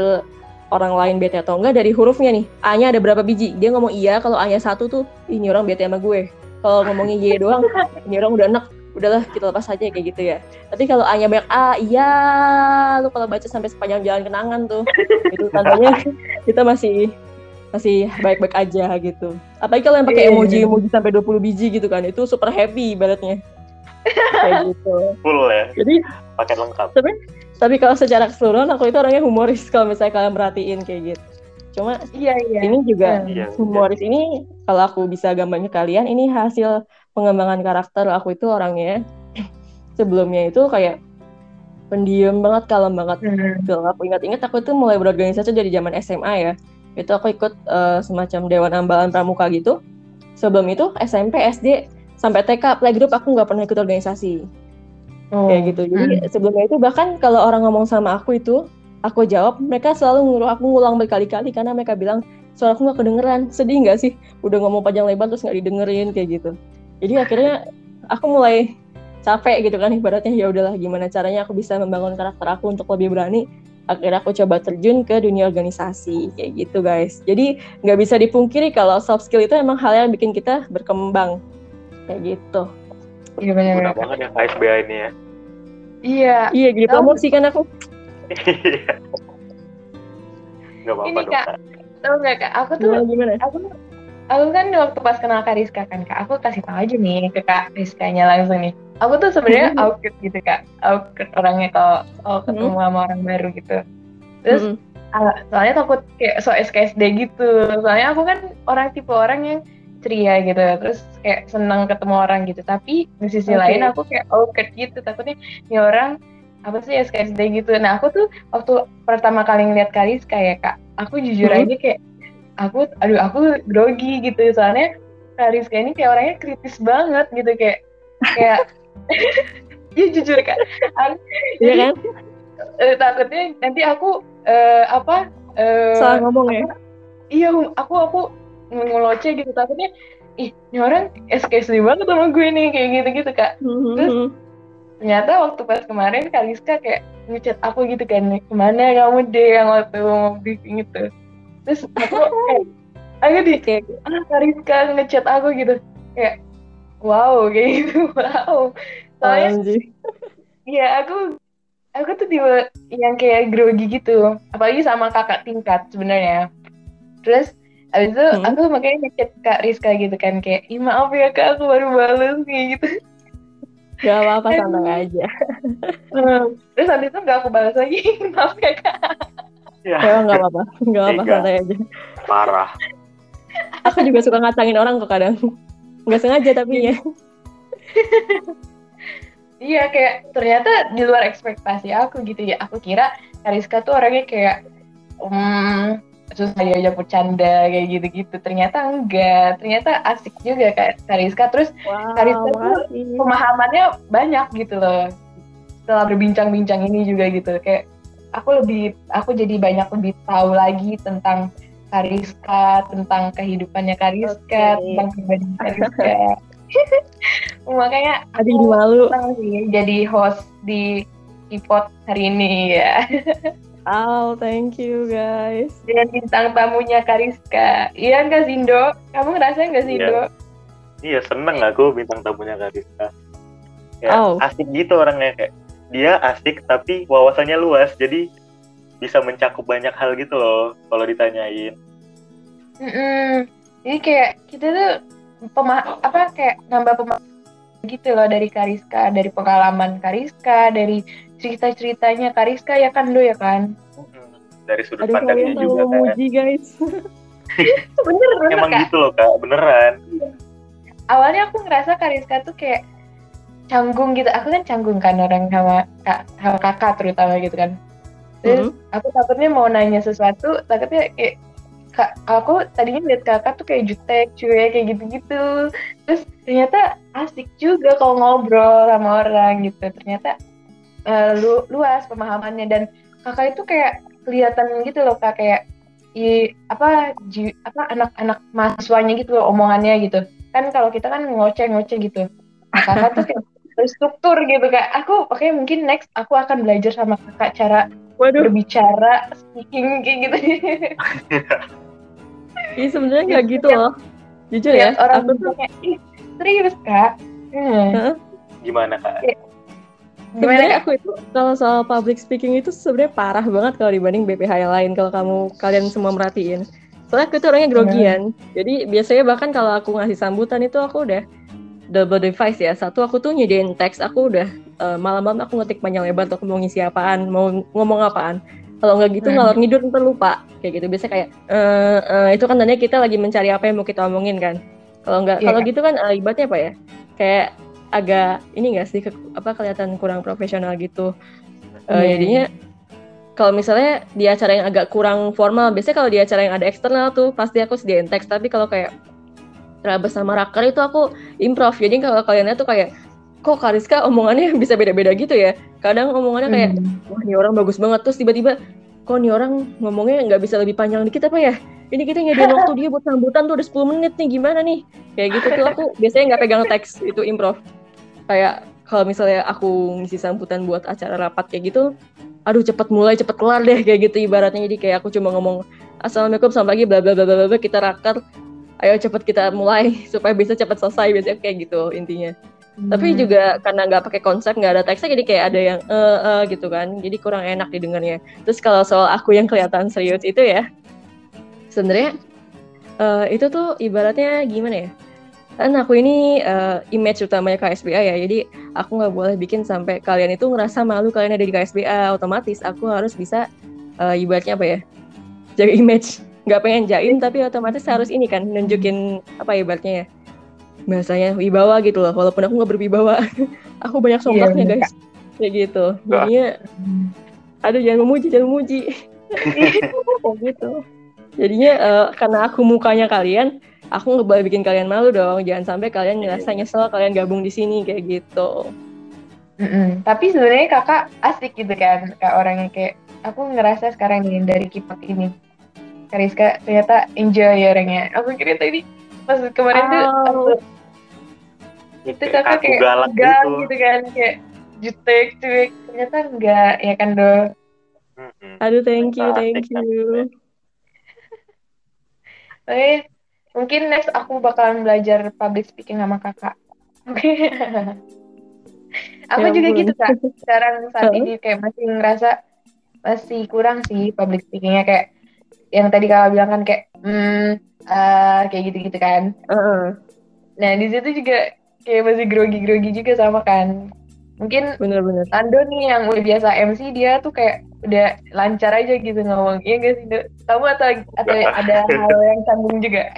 S3: orang lain bete atau enggak dari hurufnya nih. A-nya ada berapa biji? Dia ngomong iya, kalau A-nya satu tuh, ini orang bete sama gue. Kalau ngomongnya Y doang, *laughs* ini orang udah enak. Udahlah, kita lepas aja kayak gitu ya. Tapi kalau A-nya banyak A, iya, lu kalau baca sampai sepanjang jalan kenangan tuh, itu tandanya *laughs* kita masih masih baik-baik aja gitu. Apalagi kalau yang pakai iya. emoji-emoji sampai 20 biji gitu kan, itu super happy ibaratnya. Kayak gitu.
S2: Full ya.
S3: Jadi
S2: paket lengkap.
S3: Tapi tapi kalau secara keseluruhan aku itu orangnya humoris kalau misalnya kalian perhatiin kayak gitu cuma iya, iya. ini juga iya, iya. humoris iya. ini kalau aku bisa gambarnya kalian ini hasil pengembangan karakter aku itu orangnya *laughs* sebelumnya itu kayak pendiam banget kalem banget hmm. aku ingat-ingat aku tuh mulai berorganisasi dari zaman SMA ya itu aku ikut uh, semacam dewan ambalan pramuka gitu sebelum itu SMP SD sampai TK playgroup aku nggak pernah ikut organisasi oh. kayak gitu. Jadi hmm. sebelumnya itu bahkan kalau orang ngomong sama aku itu aku jawab mereka selalu nguruh aku ngulang berkali-kali karena mereka bilang suara aku nggak kedengeran. Sedih nggak sih? Udah ngomong panjang lebar terus nggak didengerin kayak gitu. Jadi akhirnya aku mulai capek gitu kan ibaratnya ya udahlah gimana caranya aku bisa membangun karakter aku untuk lebih berani. Akhirnya aku coba terjun ke dunia organisasi kayak gitu guys. Jadi nggak bisa dipungkiri kalau soft skill itu emang hal yang bikin kita berkembang kayak gitu
S1: iya benar
S2: banget ya KSBA ini ya.
S1: Iya.
S3: Iya gitu promosi kan aku. *laughs*
S2: Iya. Gak apa-apa
S1: ini kak tau gak kak? Aku tuh
S3: gimana,
S1: aku aku kan waktu pas kenal Kak Rizka kan kak aku kasih tau aja nih ke Kak Rizkanya langsung nih. Aku tuh sebenarnya mm-hmm. *laughs* awkward gitu kak. Awkward orangnya kalau kalau ketemu mm-hmm. sama orang baru gitu. Terus mm-hmm. soalnya takut kayak so SKSD gitu. Soalnya aku kan orang tipe orang yang ceria gitu terus kayak senang ketemu orang gitu tapi di sisi okay. lain aku kayak awkward gitu takutnya ini orang apa sih SKSD gitu nah aku tuh waktu pertama kali ngeliat Karis kayak kak aku jujur hmm. aja kayak aku aduh aku grogi gitu soalnya Karis kayak ini kayak orangnya kritis banget gitu kayak kayak *laughs* Iya jujur kak.
S3: Iya kan?
S1: Uh, takutnya nanti aku uh, apa?
S3: Uh, Salah ngomong ya? apa,
S1: ya? Iya, aku aku ngeloce gitu takutnya. Ih, ini orang SKSD banget sama gue nih kayak gitu-gitu kak. Mm-hmm. Terus ternyata waktu pas kemarin Kaliska kayak ngechat aku gitu kan ke mana kamu deh yang waktu mau briefing itu terus aku kayak *laughs* aku di kayak ah Kaliska ngechat aku gitu kayak wow *laughs* kayak gitu wow soalnya iya aku aku tuh tiba yang kayak grogi gitu apalagi sama kakak tingkat sebenarnya terus abis itu hmm. aku makanya ngechat kak Rizka gitu kan kayak Ih, maaf ya kak aku baru balas kayak gitu
S3: Gak apa-apa santai aja.
S1: Hmm. Terus habis itu gak aku balas lagi. *laughs* Maaf ya kak.
S3: Ya, ya gak apa-apa. Gak apa-apa santai aja.
S2: Parah.
S3: Aku juga suka ngacangin orang kok kadang nggak sengaja tapi ya
S1: iya kayak ternyata di luar ekspektasi aku gitu ya aku kira Kariska tuh orangnya kayak um, susah diajak bercanda kayak gitu-gitu. Ternyata enggak. Ternyata asik juga kayak Kariska terus wow, Kariska tuh pemahamannya banyak gitu loh. Setelah berbincang-bincang ini juga gitu. Kayak aku lebih aku jadi banyak lebih tahu lagi tentang Kariska, tentang kehidupannya Kariska, okay. tentang pribadi Kariska. *laughs* Makanya
S3: aku malu.
S1: sih jadi host di Ipot hari ini ya. *laughs*
S3: Oh, thank you guys.
S1: Dengan bintang tamunya Kariska. Iya nggak Zindo? Kamu ngerasa nggak Zindo?
S2: Iya. iya, seneng aku bintang tamunya Kariska. Ya, oh. asik gitu orangnya kayak dia asik tapi wawasannya luas jadi bisa mencakup banyak hal gitu loh kalau ditanyain.
S1: Mm -mm. Jadi kayak kita tuh pema apa kayak nambah pema gitu loh dari Kariska, dari pengalaman Kariska, dari cerita-ceritanya Kariska ya kan lo ya kan?
S2: Dari sudut Aduh, pandangnya juga kan.
S3: Muji, guys. *laughs*
S1: bener, bener
S2: Emang kak. gitu loh kak, beneran.
S1: Awalnya aku ngerasa Kariska tuh kayak canggung gitu. Aku kan canggung kan orang sama kak, sama kakak terutama gitu kan terus mm-hmm. aku takutnya mau nanya sesuatu takutnya kayak kak aku tadinya lihat kakak tuh kayak jutek cuy kayak gitu-gitu terus ternyata asik juga kalau ngobrol sama orang gitu ternyata uh, lu luas pemahamannya. Dan kakak itu kayak kelihatan gitu loh kak. Kayak i apa ji, apa anak-anak mahasiswanya gitu loh omongannya gitu. Kan kalau kita kan ngoceh-ngoceh gitu. Nah, kakak tuh kayak *laughs* struktur gitu kak. Aku oke okay, mungkin next aku akan belajar sama kakak cara Waduh. berbicara speaking kayak gitu. *laughs*
S3: Iya sebenarnya nggak gitu loh. Jujur ya
S1: orang aku tuh kayak serius kak? Hmm.
S2: gimana kak
S3: Sebenarnya aku itu kalau soal public speaking itu sebenarnya parah banget kalau dibanding BPH yang lain kalau kamu kalian semua merhatiin. Soalnya aku itu orangnya grogian. Hmm. Jadi biasanya bahkan kalau aku ngasih sambutan itu aku udah double device ya. Satu aku tuh nyediain teks, aku udah uh, malam-malam aku ngetik panjang lebar untuk mau ngisi apaan, mau ngomong apaan. Kalau nggak gitu hmm. ngalor ngidur ntar lupa kayak gitu. Biasanya kayak uh, uh, itu kan tandanya kita lagi mencari apa yang mau kita omongin kan. Kalau nggak, yeah. kalau gitu kan uh, ibaratnya apa ya? Kayak agak ini nggak sih ke, apa kelihatan kurang profesional gitu. Uh. Jadinya kalau misalnya di acara yang agak kurang formal, biasanya kalau di acara yang ada eksternal tuh pasti aku sediain teks. Tapi kalau kayak terabas sama raker itu aku improv. Jadi kalau kalian tuh kayak kok Kariska omongannya *laughs* bisa beda-beda gitu ya. Kadang omongannya kayak hmm. wah ini orang bagus banget terus tiba-tiba kok nih orang ngomongnya nggak bisa lebih panjang dikit apa ya? Ini kita nyediain *laughs* waktu dia buat sambutan tuh udah 10 menit nih gimana nih? Kayak gitu tuh aku biasanya nggak pegang teks itu improv. Kayak kalau misalnya aku ngisi sambutan buat acara rapat kayak gitu, aduh cepet mulai cepet kelar deh kayak gitu ibaratnya. Jadi kayak aku cuma ngomong assalamualaikum sampai lagi bla bla bla bla bla kita raker. Ayo cepet kita mulai *laughs* supaya bisa cepet selesai biasanya kayak gitu intinya. Hmm. tapi juga karena nggak pakai konsep nggak ada teksnya jadi kayak ada yang eh uh, uh, gitu kan. Jadi kurang enak didengarnya. Terus kalau soal aku yang kelihatan serius itu ya sebenarnya uh, itu tuh ibaratnya gimana ya kan aku ini uh, image utamanya KSBA ya. Jadi aku nggak boleh bikin sampai kalian itu ngerasa malu kalian ada di KSBA otomatis aku harus bisa uh, ibaratnya apa ya jaga image. Nggak pengen jaim tapi otomatis harus ini kan nunjukin apa ibaratnya ya bahasanya wibawa gitu loh. Walaupun aku nggak berwibawa. *laughs* Aku banyak sombaknya yeah, guys. Kayak gitu. Jadinya aduh jangan memuji jangan memuji. *laughs* Kayak gitu. Jadinya uh, karena aku mukanya kalian aku nggak boleh bikin kalian malu dong jangan sampai kalian iya, ngerasa iya. nyesel kalian gabung di sini kayak gitu.
S1: Mm-mm. tapi sebenarnya kakak asik gitu kan kayak orang yang kayak aku ngerasa sekarang ini dari kipak ini. Kariska ternyata enjoy orangnya. Aku kira tadi pas kemarin oh. tuh aku, itu kakak kayak galak gitu. gitu kan kayak jutek cuek. Ternyata enggak ya kan do?
S3: Aduh thank you thank you.
S1: Oke Mungkin next aku bakalan belajar public speaking sama kakak. Oke. aku ya juga gitu kak. Sekarang saat ini kayak masih ngerasa masih kurang sih public speakingnya kayak yang tadi kakak bilang kan kayak hmm uh, kayak gitu-gitu kan. Uh -uh. Nah di situ juga kayak masih grogi-grogi juga sama kan. Mungkin
S3: bener-bener.
S1: Ando nih yang udah biasa MC dia tuh kayak udah lancar aja gitu ngomong. Iya gak sih? Kamu atau atau *laughs* ada hal yang canggung juga?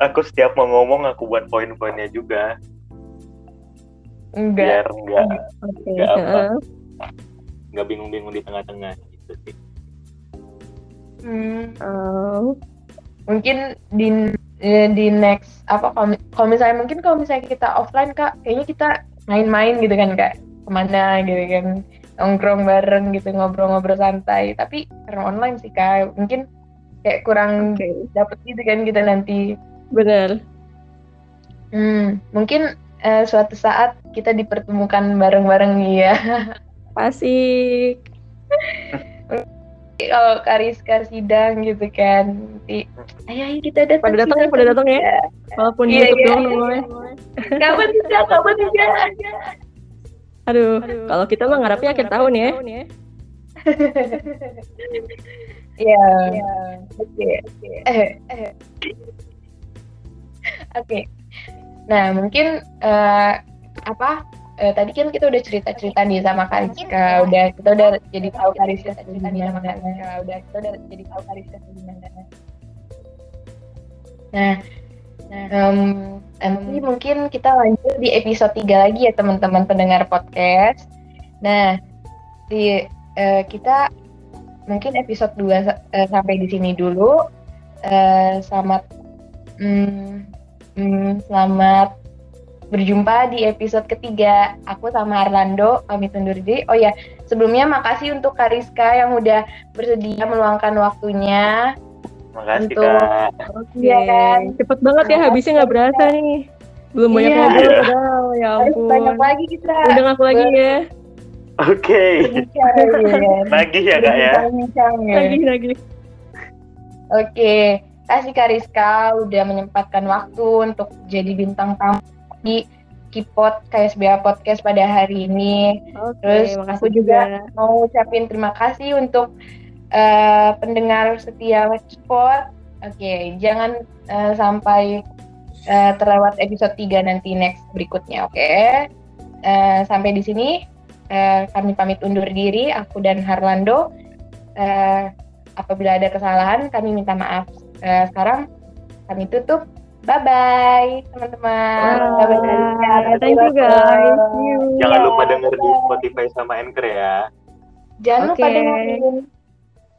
S2: aku setiap mau ngomong aku buat poin-poinnya juga
S1: enggak
S2: biar enggak okay. enggak apa enggak bingung-bingung di tengah-tengah gitu sih
S1: hmm. uh, mungkin di eh, di next apa kalau misalnya mungkin kalau misalnya kita offline kak kayaknya kita main-main gitu kan kak ke mana gitu kan nongkrong bareng gitu ngobrol-ngobrol santai tapi karena online sih kak mungkin kayak kurang okay. dapet gitu kan kita nanti
S3: Benar.
S1: Hmm, mungkin uh, suatu saat kita dipertemukan bareng-bareng ya.
S3: Asik. *laughs*
S1: Kalau Kariska sidang gitu kan, nanti ayo, ayo kita datang.
S3: Pada datang ya, pada datang ya. Walaupun iya, YouTube iya, doang iya.
S1: Kapan bisa, kapan bisa.
S3: Aduh, Aduh, kalau kita mah ngarapnya akhir tahun ya. *laughs*
S1: Iya. Oke. Eh, eh. Oke. Nah, mungkin uh, apa uh, tadi kan kita udah cerita-cerita nih sama Kariska, udah kita udah jadi tahu Kariska cerita nih sama Kariska, udah kita udah jadi tahu Kariska gimana. Nah, nah um, nanti mungkin kita lanjut di episode 3 lagi ya teman-teman pendengar podcast. Nah, di uh, kita mungkin episode 2 uh, sampai di sini dulu. Uh, selamat um, Hmm, selamat berjumpa di episode ketiga. Aku sama Arlando pamit undur diri. Oh ya, sebelumnya makasih untuk Kariska yang udah bersedia meluangkan waktunya.
S2: Makasih untuk... Kak.
S3: Oke. Ya, kan? Cepet banget ya habisnya nggak berasa nih. Belum banyak iya. ngobrol iya. padahal. Ya ampun.
S1: banyak lagi kita.
S3: Undang aku lagi ya.
S2: Oke. Okay. lagi ya kak ya.
S3: Lagi lagi.
S1: Oke kasih Kariska udah menyempatkan waktu untuk jadi bintang tamu di Kipot KSBA Podcast pada hari ini.
S3: Oke,
S1: Terus aku juga, juga mau ucapin terima kasih untuk uh, pendengar setia Kipot. Oke, okay, jangan uh, sampai uh, terlewat episode 3 nanti next berikutnya, oke? Okay? Uh, sampai di sini uh, kami pamit undur diri, aku dan Harlando. Uh, apabila ada kesalahan, kami minta maaf uh, sekarang kami tutup. Bye bye teman-teman.
S3: Bye bye. Thank you guys.
S2: Jangan lupa denger di Spotify sama Anchor ya.
S1: Jangan okay. lupa dengerin.